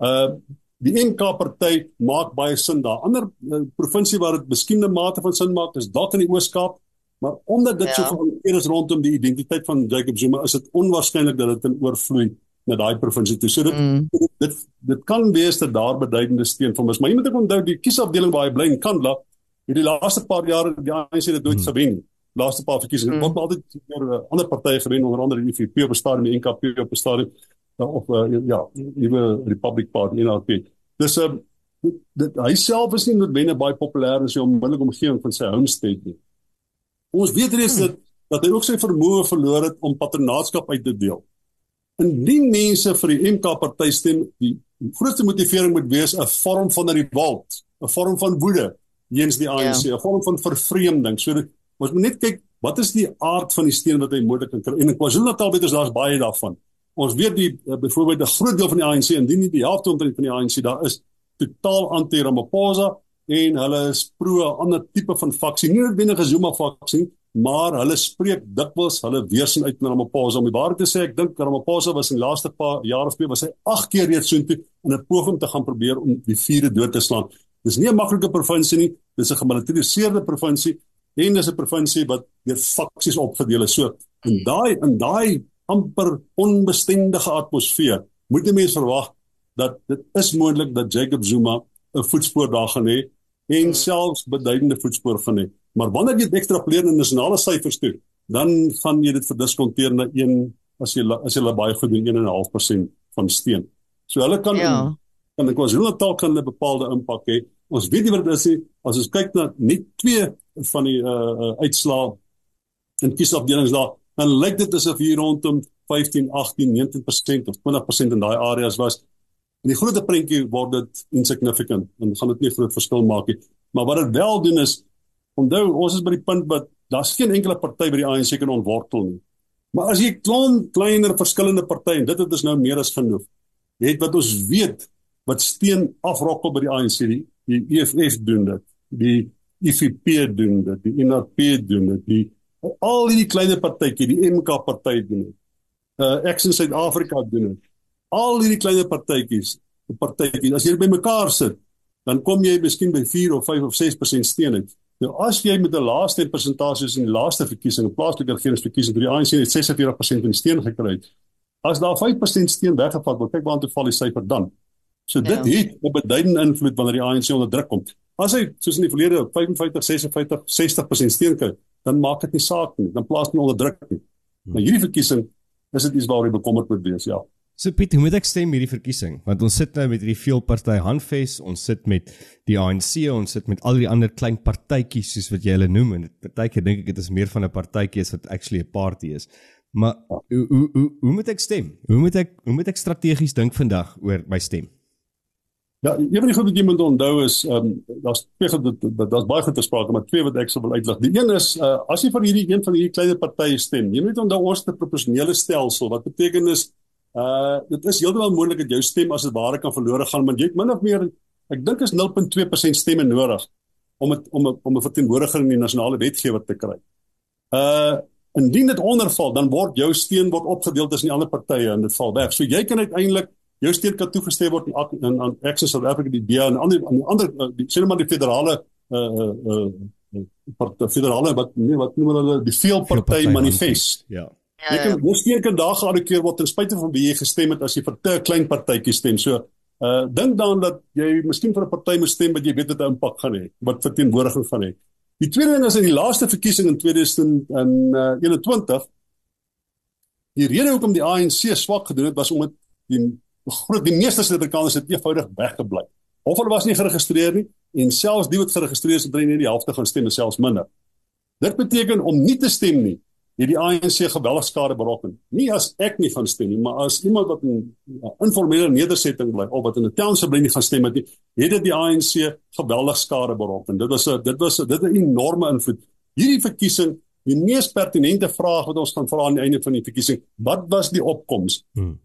Uh die NK party maak baie sin daar. Ander uh, provinsie waar dit miskien 'n mate van sin maak is dalk in die Oos-Kaap, maar omdat dit ja. so georganiseer is rondom die identiteit van Jacob Zuma, is dit onwaarskynlik dat dit in oorvloei na daai provinsie toe. So dit mm. dit, dit dit kan wees dat daar beduidende steun van is, maar jy moet ook onthou die kiesafdeling waar hy bly in Kandla, het die laaste paar jare die ANC dit nooit mm. gewen. Laaste paar verkiesings mm. word altyd deur uh, ander partye gewen, onder andere die IFP op stadium, die NKP op stadium of uh, ja, nuwe Republic Party NRP. Dis 'n uh, dit, dit hy self is nie noodwendig baie populêr in sy onmiddellike omgewing van sy homestead nie. Ons weet reeds hmm. dat dat hy ook sy vermoë verloor het om patronaatskap uit te deel. Indien mense vir die MK party stem, die grootste motivering moet wees 'n vorm van 'n revolt, 'n vorm van woede teenoor die ANC, 'n ja. vorm van vervreemding. So dit, ons moet net kyk wat is die aard van die steun wat hy moontlik kan kry. En in KwaZulu-Natal weet ons daar's baie daarvan. Ons weet die uh, byvoorbeeld 'n groot deel van die ANC, indien nie die helfte omtrent van die ANC daar is totaal anti-Ramaphosa en hulle is pro 'n ander tipe van faksie, nie noodwendig 'n Zuma faksie, maar hulle spreek dikwels hulle weerstand uit na Ramaphosa. Om die waarheid te sê, ek dink Ramaphosa was in die laaste paar jare of twee was hy 8 keer reeds soontoe in 'n poging te gaan probeer om die vierde dood te slaan. Dis nie 'n maklike provinsie nie, dis 'n gemilitariseerde provinsie en dis 'n provinsie wat deur faksies opgedeel is. So in daai in daai amper onbestendige atmosfeer, moet 'n mens verwag dat dit is moontlik dat Jacob Zuma 'n voetspoor daar gaan hê en hmm. selfs beduidende voetspoor gaan hê. Maar wanneer jy dit ekstrapoleer na nasionale syfers toe, dan gaan jy dit verdiskonteer na 1 as jy as jy baie goed doen 1.5% van steun. So hulle kan ja. kan ek was hulle taal kan 'n bepaalde impak hê. Ons weet nie wat dit is nie. As ons kyk na net twee van die uh, uh uitslae in kiesafdelings daar dan lyk dit asof hier rondom 15, 18, 19% of 20% in daai areas was. In die groot prentjie word dit insignificant en gaan dit nie groot verskil maak nie. Maar wat dit wel doen is onthou ons is by die punt wat daar's geen enkele party by die ANC kan ontwortel nie. Maar as jy klein kleiner verskillende partye en dit het is nou meer as genoeg. Het wat ons weet wat steen afrokkel by die ANC die, die EFF doen dit. Die IFP doen dit, die NRP doen dit, die al hierdie kleiner partytjie, die MK party doen dit. Uh Action Suid-Afrika doen dit. Al hierdie kleiner partytjies, die partytjies, as jy by mekaar sit, dan kom jy miskien by 4 of 5 of 6% steun uit. Nou as jy met 'n laaste persentasie in die laaste verkiesing, plaaslike regeringsverkiesing vir die ANC het 46% van die steun gekry. As daar 5% steun weggevat word, kyk waar toe val die syfer dan. So dit ja. het 'n beduidende invloed wanneer die ANC onder druk kom. As hy soos in die verlede 55, 56, 60% steun kry, dan maak dit nie saak nie, dan plaas nie onder druk nie. Maar hierdie verkiesing is dit iets waaroor jy bekommerd moet wees, ja. So Piet, hoe moet ek stem hierdie verkiesing? Want ons sit nou met hierdie veelparty handves, ons sit met die ANC, ons sit met al die ander klein partytjies soos wat jy hulle noem en partytjie dink ek dit is meer van 'n partytjie as wat actually 'n party is. Maar hoe hoe hoe hoe moet ek stem? Hoe moet ek hoe moet ek strategies dink vandag oor my stem? Ja, een van die goed wat jy moet onthou is ehm um, daar's twee goed daar's baie goed te sprake, maar twee wat ek sou wil uitlig. Die een is uh, as jy vir hierdie een van hierdie kleiner partye stem, jy moet onthou ons het 'n proporsionele stelsel wat beteken is uh dit is heeltemal moontlik dat jou stem as dit ware kan verlore gaan, want jy het min of meer ek dink is 0.2% stemme nodig om het, om om 'n verteenwoordiger in die nasionale wetgewer te kry. Uh indien dit onderval, dan word jou steun word opgedeel tussen die ander partye en dit val weg. So jy kan uiteindelik jou steen kan toegestem word aan aan Access South Africa die DA en ander aan die ander uh, die sê net maar die federale uh uh, uh part federale wat nee wat noem hulle die veelparty manifest. Ja. Ja, Jy ja. kan mos nie kan daar geallikeer word ten spyte van wie jy gestem het as jy vir 'n klein partytjie stem. So uh dink daaraan dat jy miskien vir 'n party moet stem wat jy weet dit 'n impak gaan hê, wat verteenwoordiging gaan hê. Die tweede ding is in die laaste verkiesing in 2021 die rede hoekom die ANC swak gedoen het was omdat die groot die meeste Suid-Afrikaners het eenvoudig weggebly. Of hulle was nie geregistreer nie en selfs die wat geregistreer is het nie die helfte gaan stem, selfs minder. Dit beteken om nie te stem nie het die ANC geweldig skade berokken. Nie as ek nie gaan stem nie, maar as iemand wat in 'n informele nedersetting bly of wat in 'n township bly nie gaan stem het nie, het dit die ANC geweldig skade berokken. Dit was 'n dit was 'n dit 'n enorme invloed. Hierdie verkiesing, die mees pertinente vraag wat ons gaan vra aan die einde van die verkiesing, wat was die opkoms? Hmm.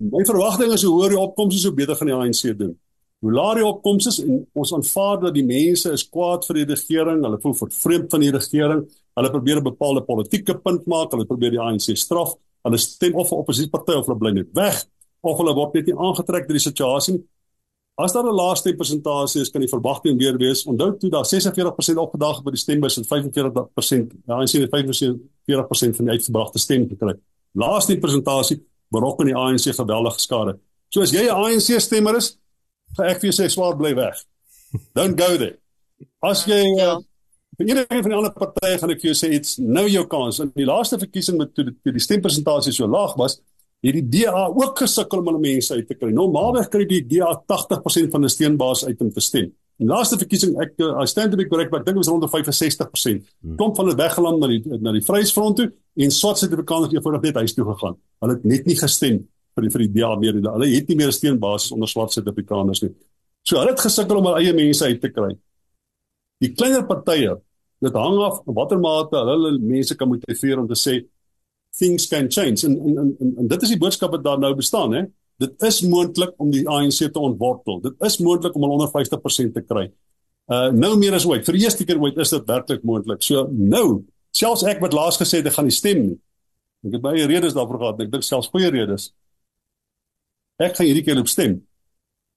My verwagting is hoe hoër die opkoms is, hoe beter gaan die ANC doen. Hoe laer die opkoms is en ons aanvaar dat die mense is kwaad vir die regering, hulle voel vervreemd van die regering, hulle probeer 'n bepaalde politieke punt maak, hulle probeer die ANC straf, hulle stem of vir oppositieparty of hulle bly net weg of hulle word net nie aangetrek deur die situasie nie. As daar 'n laaste persentasie is, kan die verwagting weer wees. Onthou toe daar 46% opgedaag by die stembus en 45% ja, ANC het 45% van die uitgebrachte stem gekry. Laaste persentasie berokken die ANC geweldige skade. So as jy 'n ANC stemmer is, gaan ek vir jou sê swaar bly weg. Don't go there. As jy Ja. uh, vir enige van die ander partye gaan ek vir jou sê it's nou jou kans. In die laaste verkiesing met toe die, toe die stempersentasie so laag was, het die DA ook gesukkel om hulle mense uit te kry. Normaalweg kry die DA 80% van die steunbaas uit om te stem. Die laaste verkiesing ek uh, I stand to be correct, maar ek dink dit was rond 65%. Klomp van hulle weggeland na die na die Vryheidsfront toe en swart Suid-Afrikaners het eenvoudig net huis toe gegaan. Hulle het net nie gestem vir die vir die DA meer. Hulle het nie meer 'n steunbasis onder swart Suid-Afrikaners nie. So hulle het gesukkel om hulle eie mense uit te kry. Die kleiner partye, dit hang af in watter mate hulle hulle mense kan motiveer om te sê things can change. En en, en, en dit is die boodskap wat daar nou bestaan, hè. Dit is moontlik om die ANC te ontwortel. Dit is moontlik om hulle onder 50% te kry. Uh nou meer as ooit. Vir die eerste keer ooit is dit werklik moontlik. So nou, selfs ek wat laas gesê het ek gaan nie stem nie. Ek het baie redes daarvoor gehad. Ek dink selfs goeie redes. Ek gaan hierdie keer op stem.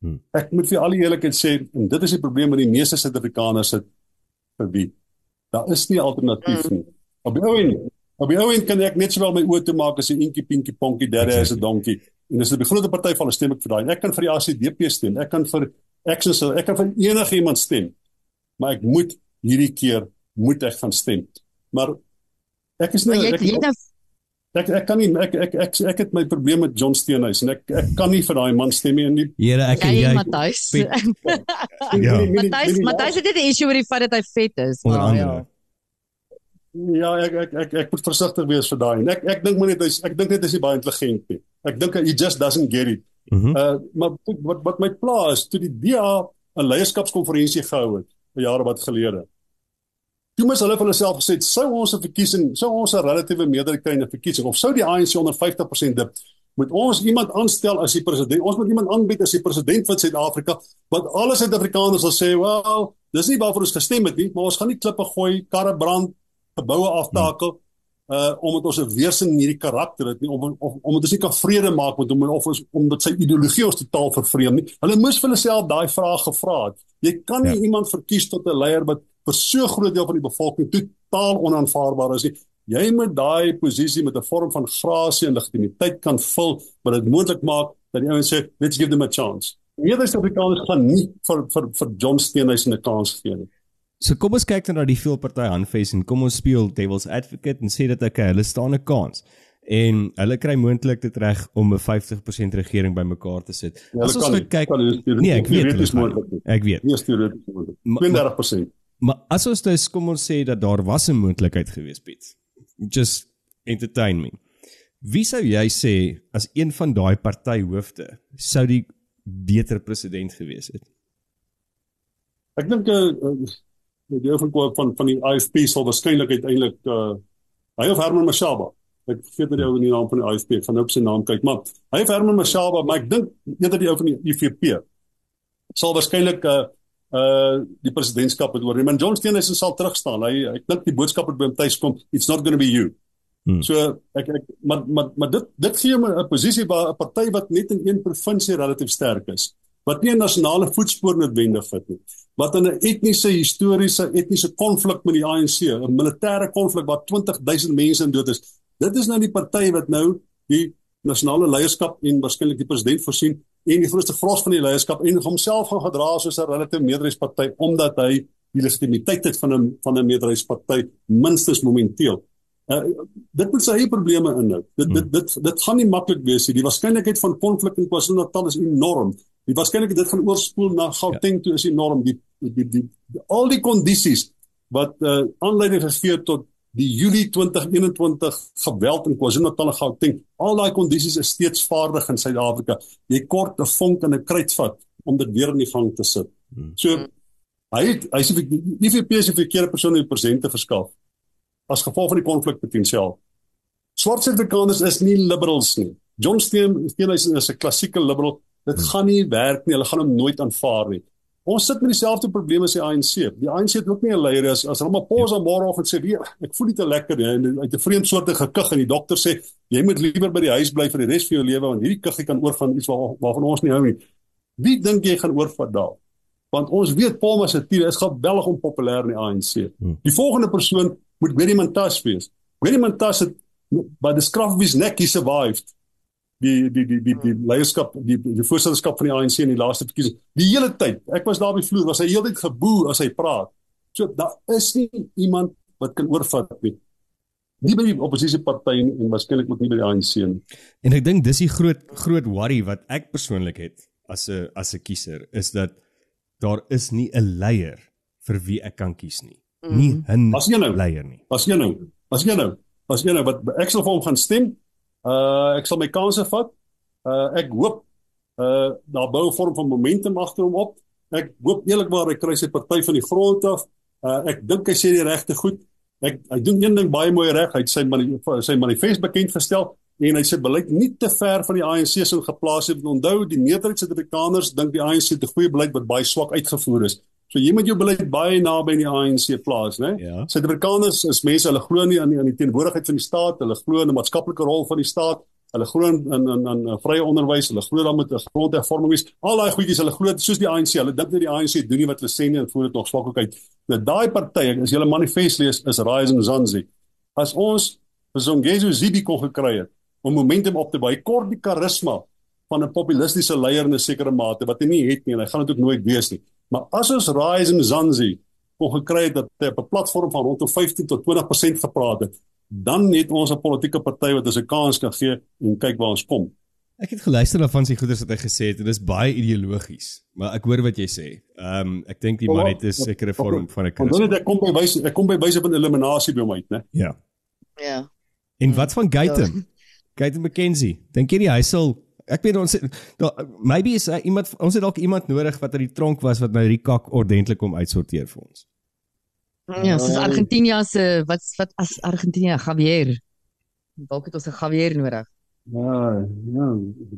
Hmm. Ek moet vir al die eerlikheid sê en dit is die probleem met die meeste Suid-Afrikaners sit vir wie. Daar is nie alternatief nie. Op die ou en op die ou en kan ek net sowel my oë toe maak as 'n inkie pinkie ponkie derde is 'n donkie. En as dit 'n groot party van 'n stem ek vir daai. Ek kan vir die ACDP stem. Ek kan vir Access ek kan vir enige iemand stem. Maar ek moet hierdie keer moet ek gaan stem. Maar ek is jy ek, het nou ek, ek kan nie ek ek ek ek het my probleem met John Steenhuis en ek ek kan nie vir daai man stem nie en die Here, ek en jy Matthys. Ja. die- Matthys, die- Matthys het net 'n issue oor die feit dat hy vet is. maar ja. Ja, ek ek ek ek moet versigtig wees vir daai. En ek ek dink maar net hy's ek dink net hy's baie intelligent nie. Ek dink he just doesn't get it. Mhm. Uh maar wat wat my pla is toe die DA 'n leierskapskonferensie gehou het jaar wat gelede. Toe moes hulle vir hulle self gesê het, sou ons 'n verkiesing, sou ons 'n relatiewe meerderheid kry in 'n verkiesing of sou die ANC onder 50% dip, moet ons iemand aanstel as die president. Ons moet iemand aanbied as die president van Suid-Afrika wat alle Suid-Afrikaners sal sê, "Wel, dis nie waarvoor ons gestem het nie, maar ons gaan nie klippe gooi, karre brand, geboue aftakel uh omdat ons 'n weerstand in hierdie karakter het nie om of omdat ons nie kan vrede maak met hom of ons omdat sy ideologie ons totaal vervreem nie. Hulle moes vir hulle self daai vraag gevra het. Jy kan nie Ja. iemand verkies tot 'n leier wat vir so groot deel van die bevolking totaal onaanvaarbaar is nie. Jy moet daai posisie met 'n vorm van grasie en legitimiteit kan vul wat dit moontlik maak dat die ouens sê, "Let's give them a chance." Meerdere Suid-Afrikaners gaan nie vir vir vir John Steenhuisen 'n kans gee nie. So kom ons kyk dan na die veelparty handves en kom ons speel devil's advocate en sê dat okay, hulle staan 'n kans en hulle kry moontlik dit reg om 'n 50% regering bymekaar te sit. Ja, As ons kan nou kyk. Dit is Nee, ek weet hulle gaan moontlik. Ek weet. Teoreties moontlik. Ma- 32%. Maar as ons dus kom ons sê dat daar was 'n moontlikheid gewees, Piet. Just entertain me. Wie sou jy sê as een van daai partyhoofde sou die beter president gewees het? Ek dink eh uh, die deel van van die IFP sal waarskynlik uiteindelik uh hy of Herman Mashaba. Ek vergeet net die ou in die naam van die IFP. Ek gaan nou op sy naam kyk, maar hy of Herman Mashaba, maar ek dink eerder die ou van die IFP sal waarskynlik uh uh die presidentskap het oor. Maar John Steenhuisen sal terugstaan. Hy ek dink die boodskap wat by hom tuis kom, it's not going to be you. Hmm. So ek ek maar maar maar dit dit gee my 'n posisie waar 'n party wat net in een provinsie relatief sterk is, wat nie 'n nasionale voetspoor noodwendig het nie, wat in 'n etniese, historiese, etniese konflik met die ANC, 'n militêre konflik waar 20000 mense in dood is. Dit is nou die party wat nou die nasionale leierskap en waarskynlik die president voorsien en die grootste vros van die leierskap en homself gaan gedra soos 'n relatief meerderheidsparty omdat hy die legitimiteit het van 'n van 'n meerderheidsparty minstens momenteel. Uh, dit moet sy eie probleme inhou. Dit dit dit dit gaan nie maklik wees nie. Die waarskynlikheid van konflik in KwaZulu-Natal is enorm. Die waarskynlikheid dit gaan oorspoel na Gauteng toe is enorm. Die die die, die, al die kondisies wat uh, aanleiding gegee tot die Julie 2021 geweld in KwaZulu-Natal en Gauteng. Al daai kondisies is steeds vaardig in Suid-Afrika. Jy kort 'n vonk in 'n kruitvat om dit weer in die gang te sit. So Hy het hy sê die IFP se verkeerde persoon in die presente verskaf as gevolg van die konflikpotensiaal. Swart Suid-Afrikaners is nie liberals nie. John Steen Steenhuisen is 'n klassieke liberal. Dit hmm. gaan nie werk nie. Hulle gaan hom nooit aanvaar nie. Ons sit met dieselfde probleme as die ANC. Die ANC het ook nie 'n leier as as Ramaphosa ja. môre of en sê wie ek voel nie te lekker nie. En uit 'n vreemde soort gekug en die dokter sê jy moet liewer by die huis bly vir die res van jou lewe want hierdie kuggie kan oorgaan iets waar waarvan ons nie hou nie. Wie dink jy gaan oorvat daal? want ons weet Paul Masatile is geweldig onpopulêr in die ANC. Hmm. Die volgende persoon moet Willem Montas wees. Willem Montas het by die skraf wie se nek hy survived die die die die die leierskap die die voorsitterskap van die ANC in die laaste verkiesing. Die hele tyd, ek was daar by vloer, was hy heeltyd geboe as hy praat. So daar is nie iemand wat kan oorvat nie. Nie by die oppositieparty en, en waarskynlik ook nie by die ANC nie. En ek dink dis die groot groot worry wat ek persoonlik het as 'n as 'n kiezer is dat daar is nie 'n leier vir wie ek kan kies nie. Mm. Nie 'n nou, leier nie. Was jy nou? Was jy nou? Was jy nou wat ek sal vir hom gaan stem? Uh ek sal my kansse vat. Uh ek hoop uh daar bou 'n vorm van momentum agter hom op. Ek hoop eerlikwaar hy kry sy party van die grond af. Uh ek dink hy sê die regte goed. Ek hy doen een ding baie mooi reg. Hy het sy mani, sy manifest bekend gestel en hy sê beleid nie te ver van die ANC se geplaas het. Onthou, die meerderheid Suid-Afrikaners dink die ANC het 'n goeie beleid wat baie swak uitgevoer is. So jy moet jou beleid baie naby die ANC plaas, né? Ja. Suid-Afrikaners is mense, hulle glo nie aan die aan die teenwoordigheid van die staat, hulle glo in 'n maatskaplike rol van die staat. Hulle glo in in in, in vrye onderwys, hulle glo dan met 'n grondhervorming wees. Al daai goedjies, hulle glo soos die ANC. Hulle dink net die ANC doen nie wat hulle sê nie en voer dit nog swak ook uit. Nou daai party, as jy hulle manifest lees, is Rising Zanzi. As ons Zongezi Zibi kon gekry het, om momentum op te bou. Kort die karisma van 'n populistiese leier in 'n sekere mate wat hy nie het nie en hy gaan dit ook nooit wees nie. Maar as ons Rise and Zanzi kon gekry het dat hy op 'n platform van rondom 15 tot 20% gepraat het, dan het ons 'n politieke party wat ons 'n kans kan gee en kyk waar ons kom. Ek het geluister na van sy goeders wat hy gesê het en dit is baie ideologies, maar ek hoor wat jy sê. Ehm um, ek dink die man het 'n sekere vorm van 'n. Want dit kom by wyse ek kom by wyse van eliminasie by hom uit, né? Ja. Ja. En wat van Gaitem? Ja. Gaten *laughs* McKenzie. Dink jy hy sal ek weet ons daar maybe is uh, iemand ons het dalk iemand nodig wat uit die tronk was wat nou hierdie kak ordentlik kom uitsorteer vir ons. Ja, dis Argentinië se wat wat as Argentinië Javier. Dalk het ons 'n Javier nodig. Ja, ja,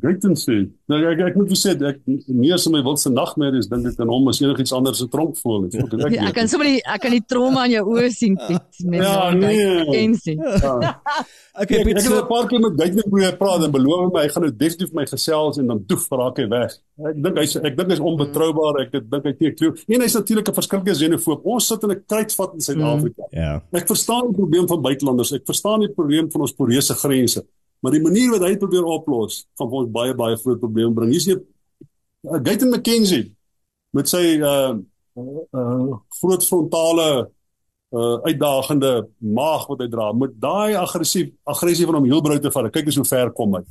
great to see. Nou ek ek moet sê ek nie as my wildste nagmerries dink ek aan hom as enigiets anders se tronk voel *laughs* nie. Ek ek, ek kan sommer ek kan die trauma in jou oë sien Piet *laughs* met Ja, nee. Ja. *laughs* Okay, ek het 'n paar keer met Guyton probeer praat en beloof my hy gaan nou definitief my gesels en dan toef raak hy weg. Ek dink hy's ek dink hy's onbetroubaar. Ek dink hy teek klou. En hy's natuurlik 'n verskillike xenofoob. Ons sit in 'n kruitvat in Suid-Afrika. Mm, ja. Ek verstaan die probleem van buitelanders. Ek verstaan die probleem van ons poreuse grense. Maar die manier wat hy probeer oplos, gaan vir ons baie baie groot probleme bring. Hier's 'n uh, Gayton McKenzie met sy uh uh groot frontale uh uitdagende maag wat hy dra met daai aggressief aggressie van hom heel brou te val. Kyk eens hoe ver kom hy.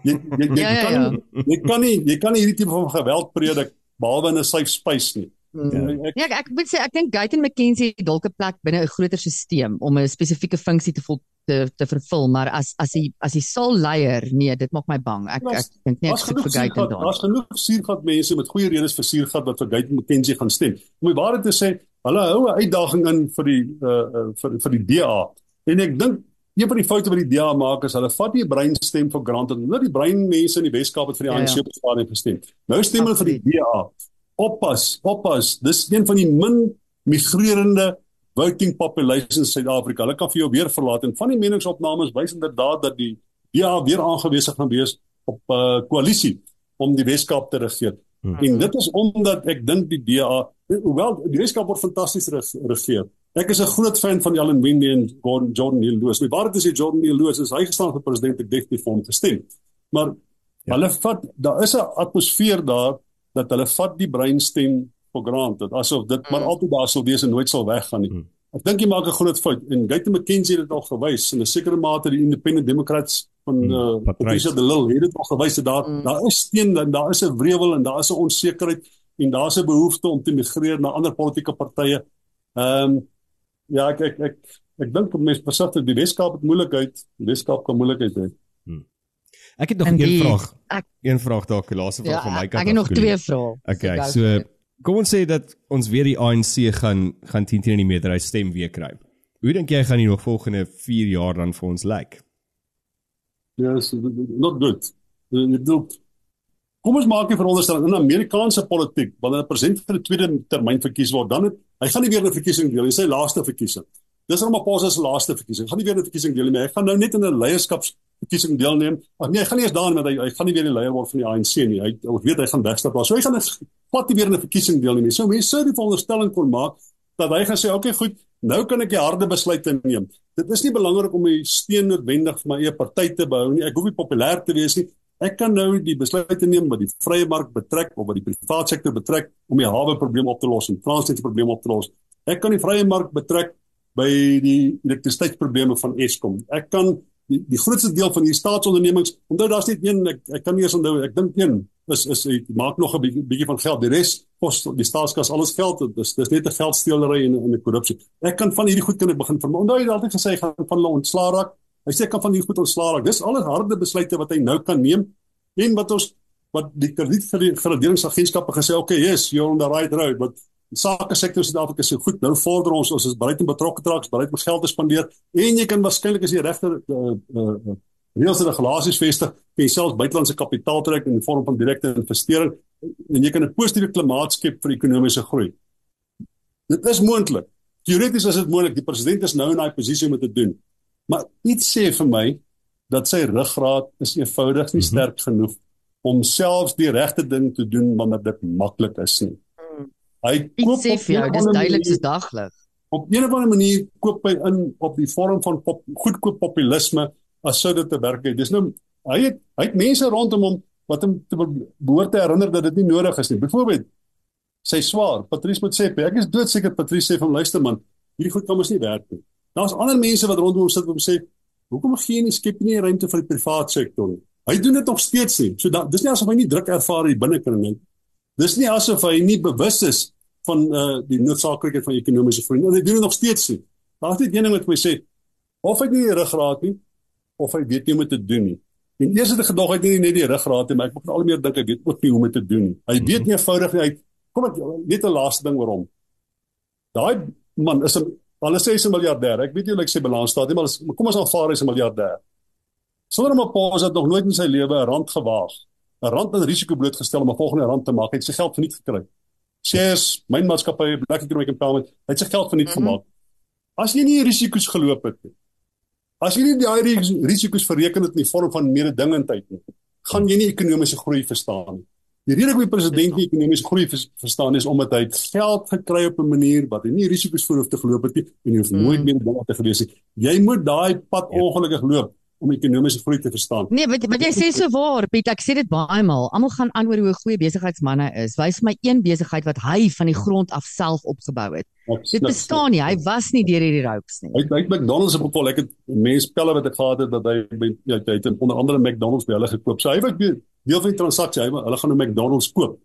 Jy jy, jy, jy, ja, ja, kan, ja. jy kan nie jy kan nie hierdie tipe van geweld predik behalwe in 'n safe space nie. Mm. Ja, ek, ek moet sê ek dink Gayton McKenzie het dalk 'n plek binne 'n groter stelsel om 'n spesifieke funksie te vol te te vervul, maar as as hy as hy sal leier, nee, dit maak my bang. Ek ek dink nie ek sien vir Gayton daar. Daar's genoeg suurgat mense met goeie redes vir suurgat wat vir Gayton McKenzie gaan stem. Om die waarheid te sê, hulle hou 'n uitdaging in vir die uh, vir vir die DA. En ek dink een van die foute wat die DA maak is hulle vat die breinstem vir granted. Hulle die breinmense in die Weskaap het vir die ANC ja, ja. op stadium gestem. Nou stem hulle vir die DA oppas, oppas. Dis een van die min migrerende voting population in Suid-Afrika. Hulle kan vir jou weer verlaat en van die meningsopnames wys inderdaad dat die DA weer aangewese gaan wees op 'n uh, koalisie om die Weskaap te regeer. Hmm. En dit is omdat ek dink die DA, hoewel die Weskaap word fantasties regeer. Ek is 'n groot fan van Allan Wendy en Gordon Jordan Hill Lewis. My waarheid is die Jordan Hill Lewis is hy gestaan vir president ek definitief vir hom te stem. Maar ja. hulle vat daar is 'n atmosfeer daar dat hulle vat die breinstem vir granted asof dit maar mm. altyd daar sal wees en nooit sal weggaan nie. Mm. Ek dink jy maak 'n groot fout en Gayton McKenzie het dit al gewys in 'n sekere mate die Independent Democrats van mm. uh, Patricia de Lille het dit al gewys dat daar mm. daar is steen en daar is 'n wrevel en daar is 'n onsekerheid en daar's 'n behoefte om te migreer na ander politieke partye. Ehm um, Ja, ek ek ek ek dink mense besef dat die Weskaap het moeilikheid, die Weskaap kan moeilikheid hê. Ek het nog die, een vraag. Ek, een vraag dalk, die laaste vraag ja, van my kant. Ek het nog twee vrae. Okay, so kom ons sê dat ons weer die ANC gaan gaan 10 teen in die meerderheid stem weer kry. Hoe dink jy gaan die nog volgende 4 jaar dan vir ons lyk? Yes, not good. Dit loop Kom ons maak 'n veronderstelling in Amerikaanse politiek, wanneer 'n president vir 'n tweede termyn verkies word, dan het Hy gaan nie weer 'n verkiesing deel nie, sy laaste verkiesing. Dis Ramaphosa se laaste verkiesing. Gaan nie weer 'n verkiesing deel nie. Hy gaan nou net in 'n leierskapsverkiesing deelneem. Ag nee, hy gaan nie eens daarin met hy hy gaan nie weer die leier word van die ANC nie. Hy ek weet hy gaan wegstap. So hy gaan net nie weer in 'n verkiesing deelneem. So mense sou die veronderstelling kon maak dat hy gaan sê, "Oké, okay, goed, nou kan ek die harde besluite neem." Dit is nie belangrik om my steun noodwendig vir my eie party te behou nie. Ek hoef nie populêr te wees nie. Ek kan nou die besluite neem wat die vrye mark betrek of wat die private sektor betrek om die hawe probleem op te los en Transnet se probleem op te los. Ek kan die vrye mark betrek by die elektrisiteitsprobleme van Eskom. Ek kan die, die grootste deel van die staatsondernemings, onthou daar's net een ek, ek kan nie eens onthou, ek dink een is is hy maak nog 'n bietjie van geld. Die res kos die staatskas alles geld. Dis dis net 'n geldsteelery en 'n korrupsie. Ek kan van hierdie goed kan ek begin van. Onthou jy het altyd gesê gaan van hulle ontslaa raak. Hy sê kan van hier goed ontslaa raak. Dis al 'n harde besluite wat hy nou kan neem en wat ons wat die kredietverlederingsagentskappe gesê, okay, yes, you're on the right road, but die sake sektor in Suid-Afrika so goed. Nou vorder ons ons is bereid om betrokke te raak, bereid om geld te spandeer en jy kan waarskynlik as jy regte uh uh reëls en regulasies vestig, kan jy selfs buitelandse kapitaal trek in die vorm van direkte investering en jy kan 'n positiewe klimaat skep vir ekonomiese groei. Dit is moontlik. Teoreties is dit moontlik. Die president is nou in daai posisie om dit te doen. Maar iets sê vir my dat sy ruggraat is eenvoudig nie mhm. sterk genoeg om selfs die regte ding te doen wanneer dit maklik is nie. Hy koop sê vir jou dis duidelik soos daglig. Op 'n of ander manier koop hy in op die vorm van pop, goedkoop populisme as sou dit te werk het. Dis nou hy het hy het mense rondom hom wat hom te behoort te herinner dat dit nie nodig is nie. Byvoorbeeld sy swaar, Patrice Motsepe. Ek is doodseker Patrice sê van luister man, hierdie goed kan mos nie werk nie. Daar's ander mense wat rondom hom sit hom sê, "Hoekom gee jy nie skep nie ruimte vir die private sektor nie?" Hy doen dit nog steeds nie. So da, dis nie asof hy nie druk ervaar hier binnekring nie. Dis nie asof hy nie bewus is van uh die noodsaaklikheid van ekonomiese groei nie. Hy doen dit nog steeds nie. Daar's net een ding wat my sê of hy nie die ruggraat nie of hy weet nie hoe om dit te doen nie. En eers het ek gedog hy het nie net die ruggraat nie, maar ek moet al meer dink hy weet ook nie hoe om dit te doen nie. Hy weet nie eenvoudig nie. Hy kom ek net 'n laaste ding oor hom. Daai man is 'n hulle sê hy's 'n miljardêr. Ek weet nie hoe ek sê balans staat nie, maar kom ons aanvaar hy's 'n miljardêr. Sonder om 'n pause het nog nooit in sy lewe 'n rand gewaag. 'n Rand in risiko blootgestel om 'n volgende rand te maak. Hy het sy geld verniet gekry. Shares, myn maatskappy, Black Economic Empowerment, hy het sy geld verniet mm -hmm. gemaak. As jy nie risiko's geloop het nie. As jy nie daai risiko's bereken het in die vorm van mededingendheid nie, gaan jy nie ekonomiese groei verstaan nie. Die rede hoekom die president nie ekonomiese groei verstaan is omdat hy geld gekry op 'n manier wat hy nie risiko's voor hoef te geloop het nie en jy hoef nooit mm. meer dinge te gewees nie. Jy moet daai pad ja. ongelukkig loop om ekonomiese groei te verstaan. Nee, wat wat jy sê so waar, Piet, ek sê dit baie maal. Almal gaan aan oor hoe 'n goeie besigheidsman hy is. Wys my een besigheid wat hy van die grond af self opgebou het. Dit bestaan nie. Hy was nie deur hierdie ropes nie. Hy het McDonald's op geval. Ek het mense pelle wat ek gehad het dat hy ja, hy het onder andere McDonald's by hulle gekoop. So hy was deel van die transaksie. Hy hulle gaan nou McDonald's koop.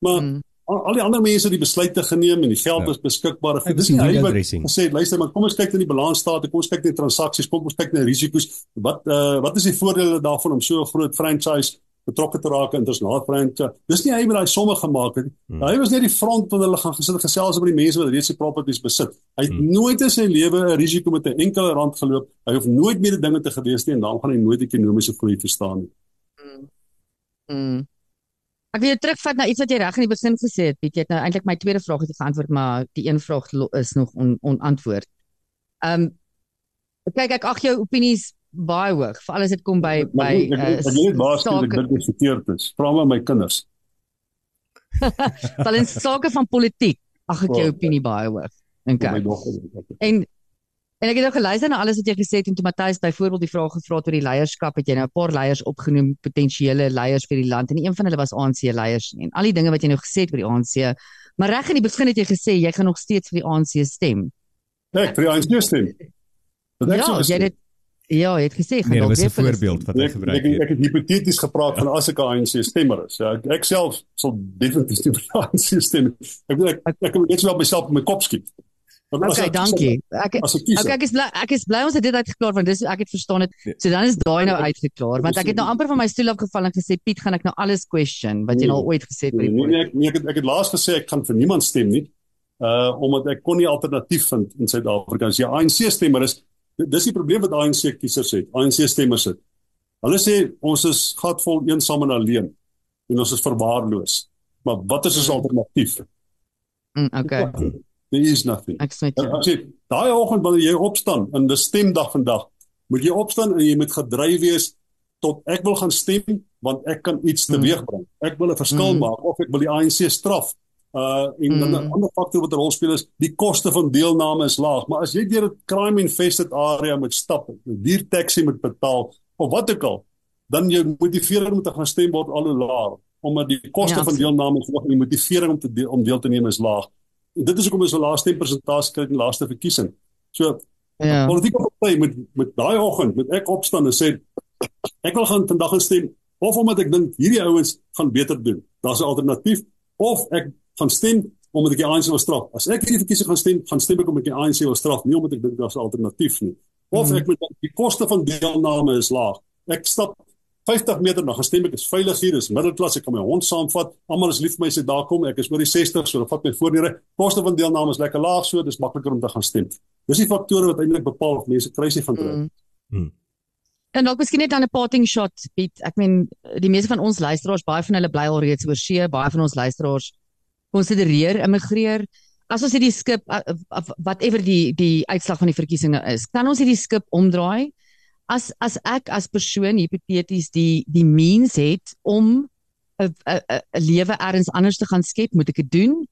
Maar hmm al die ander mense het die besluite geneem en die geld ja. is beskikbaar. Goed, dis nie hy wat gesê luister maar kom ons kyk net die balansstate, kom ons kyk net transaksies, kom ons kyk net risiko's. Wat uh wat is die voordele daarvan om so 'n groot franchise betrokke te raak in internasionale franchise? Dis nie hy wat daai somme gemaak het. Hmm. Hy was net die front wat hulle gaan gesit gesels oor die mense wat reeds die properties besit. Hy het hmm. nooit in sy lewe 'n risiko met 'n enkele rand geloop. Hy hoef nooit meer dinge te gewees nie en dan gaan hy nooit ekonomiese groei verstaan nie. Mm. Mm. Ek wil jou terugvat na iets wat jy reg in die begin gesê het, Piet. Jy het nou eintlik my tweede vraag het geantwoord, maar die een vraag is nog on, onantwoord. Ehm um, kyk ek ag jou opinies baie hoog, veral as dit kom by by ek, ek, ek, ek weet waar ek dit verkeerd is. Vra my my kinders. *laughs* Wel in sake van politiek, ag ek jou opinie baie hoog. Dink ek. En En ek het nou geluister na alles wat jy gesê het en toe Matthys byvoorbeeld die vraag gevra het oor die leierskap, het jy nou 'n paar leiers opgenoem, potensiële leiers vir die land en een van hulle was ANC leiers en al die dinge wat jy nou gesê het oor die ANC. Maar reg in die begin het jy gesê jy gaan nog steeds vir die ANC stem. Nee, vir die ANC stem. Wat ek ja, sê jy het Ja, jy het gesê gaan nee, nog weer 'n voorbeeld wat hy gebruik het. Ek, ek, ek het hipoteties gepraat van as ek 'n ANC stemmer is. Ja, ek, ek self sal definitief vir die ANC stem. Ek ek ek, ek, moet net wel myself op my kop skiet. Okay, dankie. Ek Okay, ek is bly ek is bly ons het dit uitgeklaar want dis ek het verstaan dit. Nee. So dan is daai nou uitgeklaar want ek het nou amper van my stoel afgeval en gesê Piet, gaan ek nou alles question wat jy nou ooit gesê het vir die Nee, nee, ek, nee ek, het, ek het laas gesê ek kan vir niemand stem nie. Uh omdat ek kon nie alternatief vind in Suid-Afrika. As jy ANC stemmer is, dis die probleem wat ANC kiesers het. ANC stemmers het. Hulle sê ons is gatvol eensaam en alleen en ons is verwaarloos. Maar wat is ons mm. alternatief? Mm, okay. There is nothing. Ek sê daai oggend wanneer jy opstaan in die stemdag vandag, moet jy opstaan en jy moet gedryf wees tot ek wil gaan stem want ek kan iets mm. teweegbring. Ek wil 'n verskil mm. maak of ek wil die ANC straf. Uh en dan 'n mm. ander faktor wat 'n rol speel is die koste van deelname is laag, maar as jy deur 'n crime infested area moet stap, 'n duur taxi moet betaal of wat ook al, dan jou motivering om te gaan stem word al hoe laer omdat die koste ja, van deelname is hoog en die motivering om te deel, om deel te neem is laag dit is hoekom ons 'n laaste persentasie kry in die laaste verkiesing. So ja. politieke party met met daai oggend moet ek opstaan en sê ek wil gaan vandag stem of omdat ek dink hierdie ouens gaan beter doen. Daar's 'n alternatief of ek gaan stem omdat ek die ANC wil straf. As ek hierdie verkiesing gaan stem, gaan stem ek omdat ek die ANC wil straf, nie omdat ek dink daar's 'n alternatief nie. Of mm. ek moet die koste van deelname is laag. Ek stap 50 meter na gestem ek is veilig hier is middelklas ek kan my hond saamvat. Almal is lief vir my sê daar kom ek is oor die 60 so vat my voor die ry koste van deelname is lekker laag so dis makliker om te gaan stem. Dis die faktore wat eintlik bepaal of mense kruisie gaan kry. Mm. mm. en dalk miskien net dan 'n parting shot Piet. Ek meen die meeste van ons luisteraars baie van hulle bly al reeds oor see baie van ons luisteraars konsidereer immigreer. As ons hierdie skip whatever die die uitslag van die verkiesing nou is kan ons hierdie skip omdraai as as ek as persoon hipoteties die die means het om 'n 'n lewe elders anders te gaan skep, moet ek dit doen?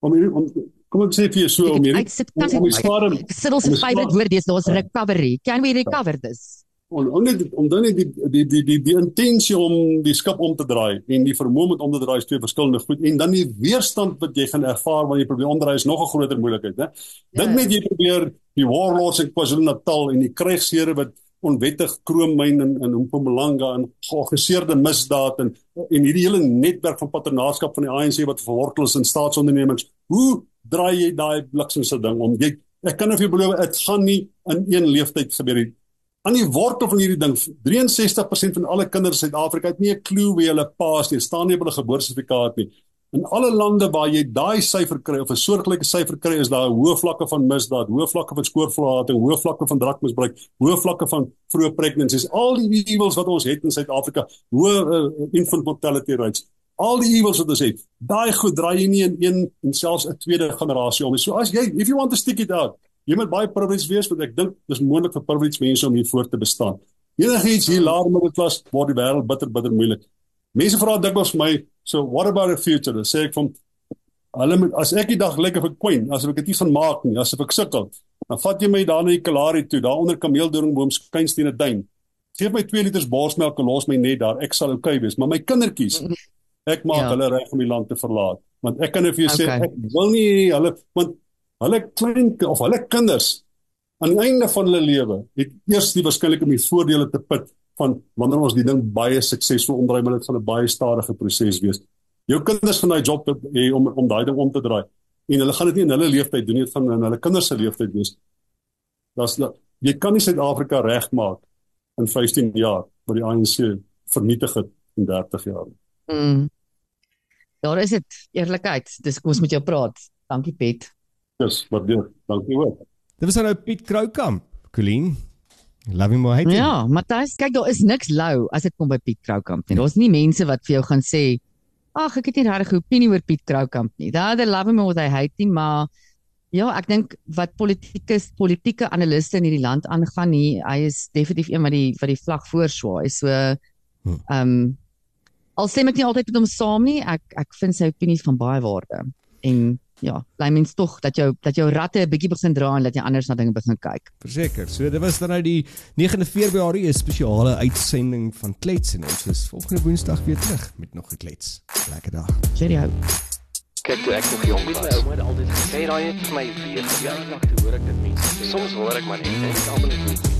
Om om kom ek sê vir jou so om hierdie om die spaar sit ons favorite woord is daar's recovery. Can we recover this? Om om net om dan net die die die die die intensie om die skip om te draai en die vermoë om te draai is twee verskillende goed en dan die weerstand wat jy gaan ervaar wanneer jy probeer omdraai is nog 'n groter moeilikheid hè. Dink ja. net jy probeer die warlords in KwaZulu-Natal en die krygsere wat onwettig kroommyn in in Mpumalanga en georganiseerde misdaad en en hierdie hele netwerk van patronaatskap van die ANC wat verwortel is in staatsondernemings hoe draai jy daai bliksemse ding om? Jy ek kan of jy beloof dit gaan nie in een leeftyd gebeur nie aan die wortel van hierdie ding 63% van alle kinders in Suid-Afrika het nie 'n klou wie hulle paas nie, staan nie op hulle geboortesertifikaat nie. In alle lande waar jy daai syfer kry of 'n soortgelyke syfer kry, is daar hoë vlakke van misdaad, hoë vlakke van skoorverlating, hoë vlakke van drankmisbruik, hoë vlakke van vroeë pregnancies. Al die evils wat ons het in Suid-Afrika, hoë uh, infant mortality rates. Al die evils wat ons het, daai goed draai jy nie in een en selfs 'n tweede generasie om. So as jy if you want to stick it out, Jy moet baie privileged wees want ek dink dis moontlik vir privileged mense om hier voor te bestaan. Enigiets hier laer middelklas word die wêreld bitter bitter moeilik. Mense vra dikwels vir my, so what about the future? Dan sê ek van hulle moet as ek die dag lekker vir Queen, as ek dit nie van maak nie, as ek sukkel, dan vat jy my daar na die Kalahari toe, daar onder kameeldoringboom skynstene duin. Geef my 2 liters borsmelk en los my net daar. Ek sal oukei okay wees, maar my kindertjies, ek maak ja. hulle reg om die land te verlaat. Want ek kan vir jou okay. sê ek wil nie hulle want hulle klein of hulle kinders aan die einde van hulle lewe het eers die waarskynlik om die voordele te put van wanneer ons die ding baie suksesvol omdraai maar dit gaan 'n baie stadige proses wees. Jou kinders gaan daai job hê om om daai ding om te draai en hulle gaan dit nie in hulle lewe tyd doen nie, gaan in hulle kinders se lewe tyd wees. Das jy kan nie Suid-Afrika regmaak in 15 jaar wat die ANC vernietig het in 30 jaar. Mm. Daar is dit eerlikheid. Dis kom ons met jou praat. Dankie Piet. Dis wat doen. Dankie ook. Dit was nou Piet Kroukamp, Colleen. Love him or hate him. Ja, Matthys, kyk daar is niks lou as dit kom by Piet Kroukamp nie. Daar's nie mense wat vir jou gaan sê, "Ag, ek het nie regtig 'n opinie oor Piet Kroukamp nie." Daar they love him or they hate him, maar ja, ek dink wat politikus, politieke analiste in hierdie land aangaan nie, hy is definitief een wat die wat die vlag voorswaai. So ehm Hm. um, al stem ek nie altyd met hom saam nie, ek ek vind sy opinies van baie waarde. En ja, bly mens tog dat jou dat jou ratte 'n bietjie begin dra en dat jy anders na dinge begin kyk. Verseker. So dit was dan nou die 9de Februarie 'n spesiale uitsending van Klets en ons is volgende Woensdag weer terug met nog 'n klets. Lekker dag. Cheerio. Kyk toe ek nog jong was. My ouma het altyd gesê daai het vir my weer. Ja, nog toe hoor ek dit mense. sê. Soms hoor ek maar net en ek almal net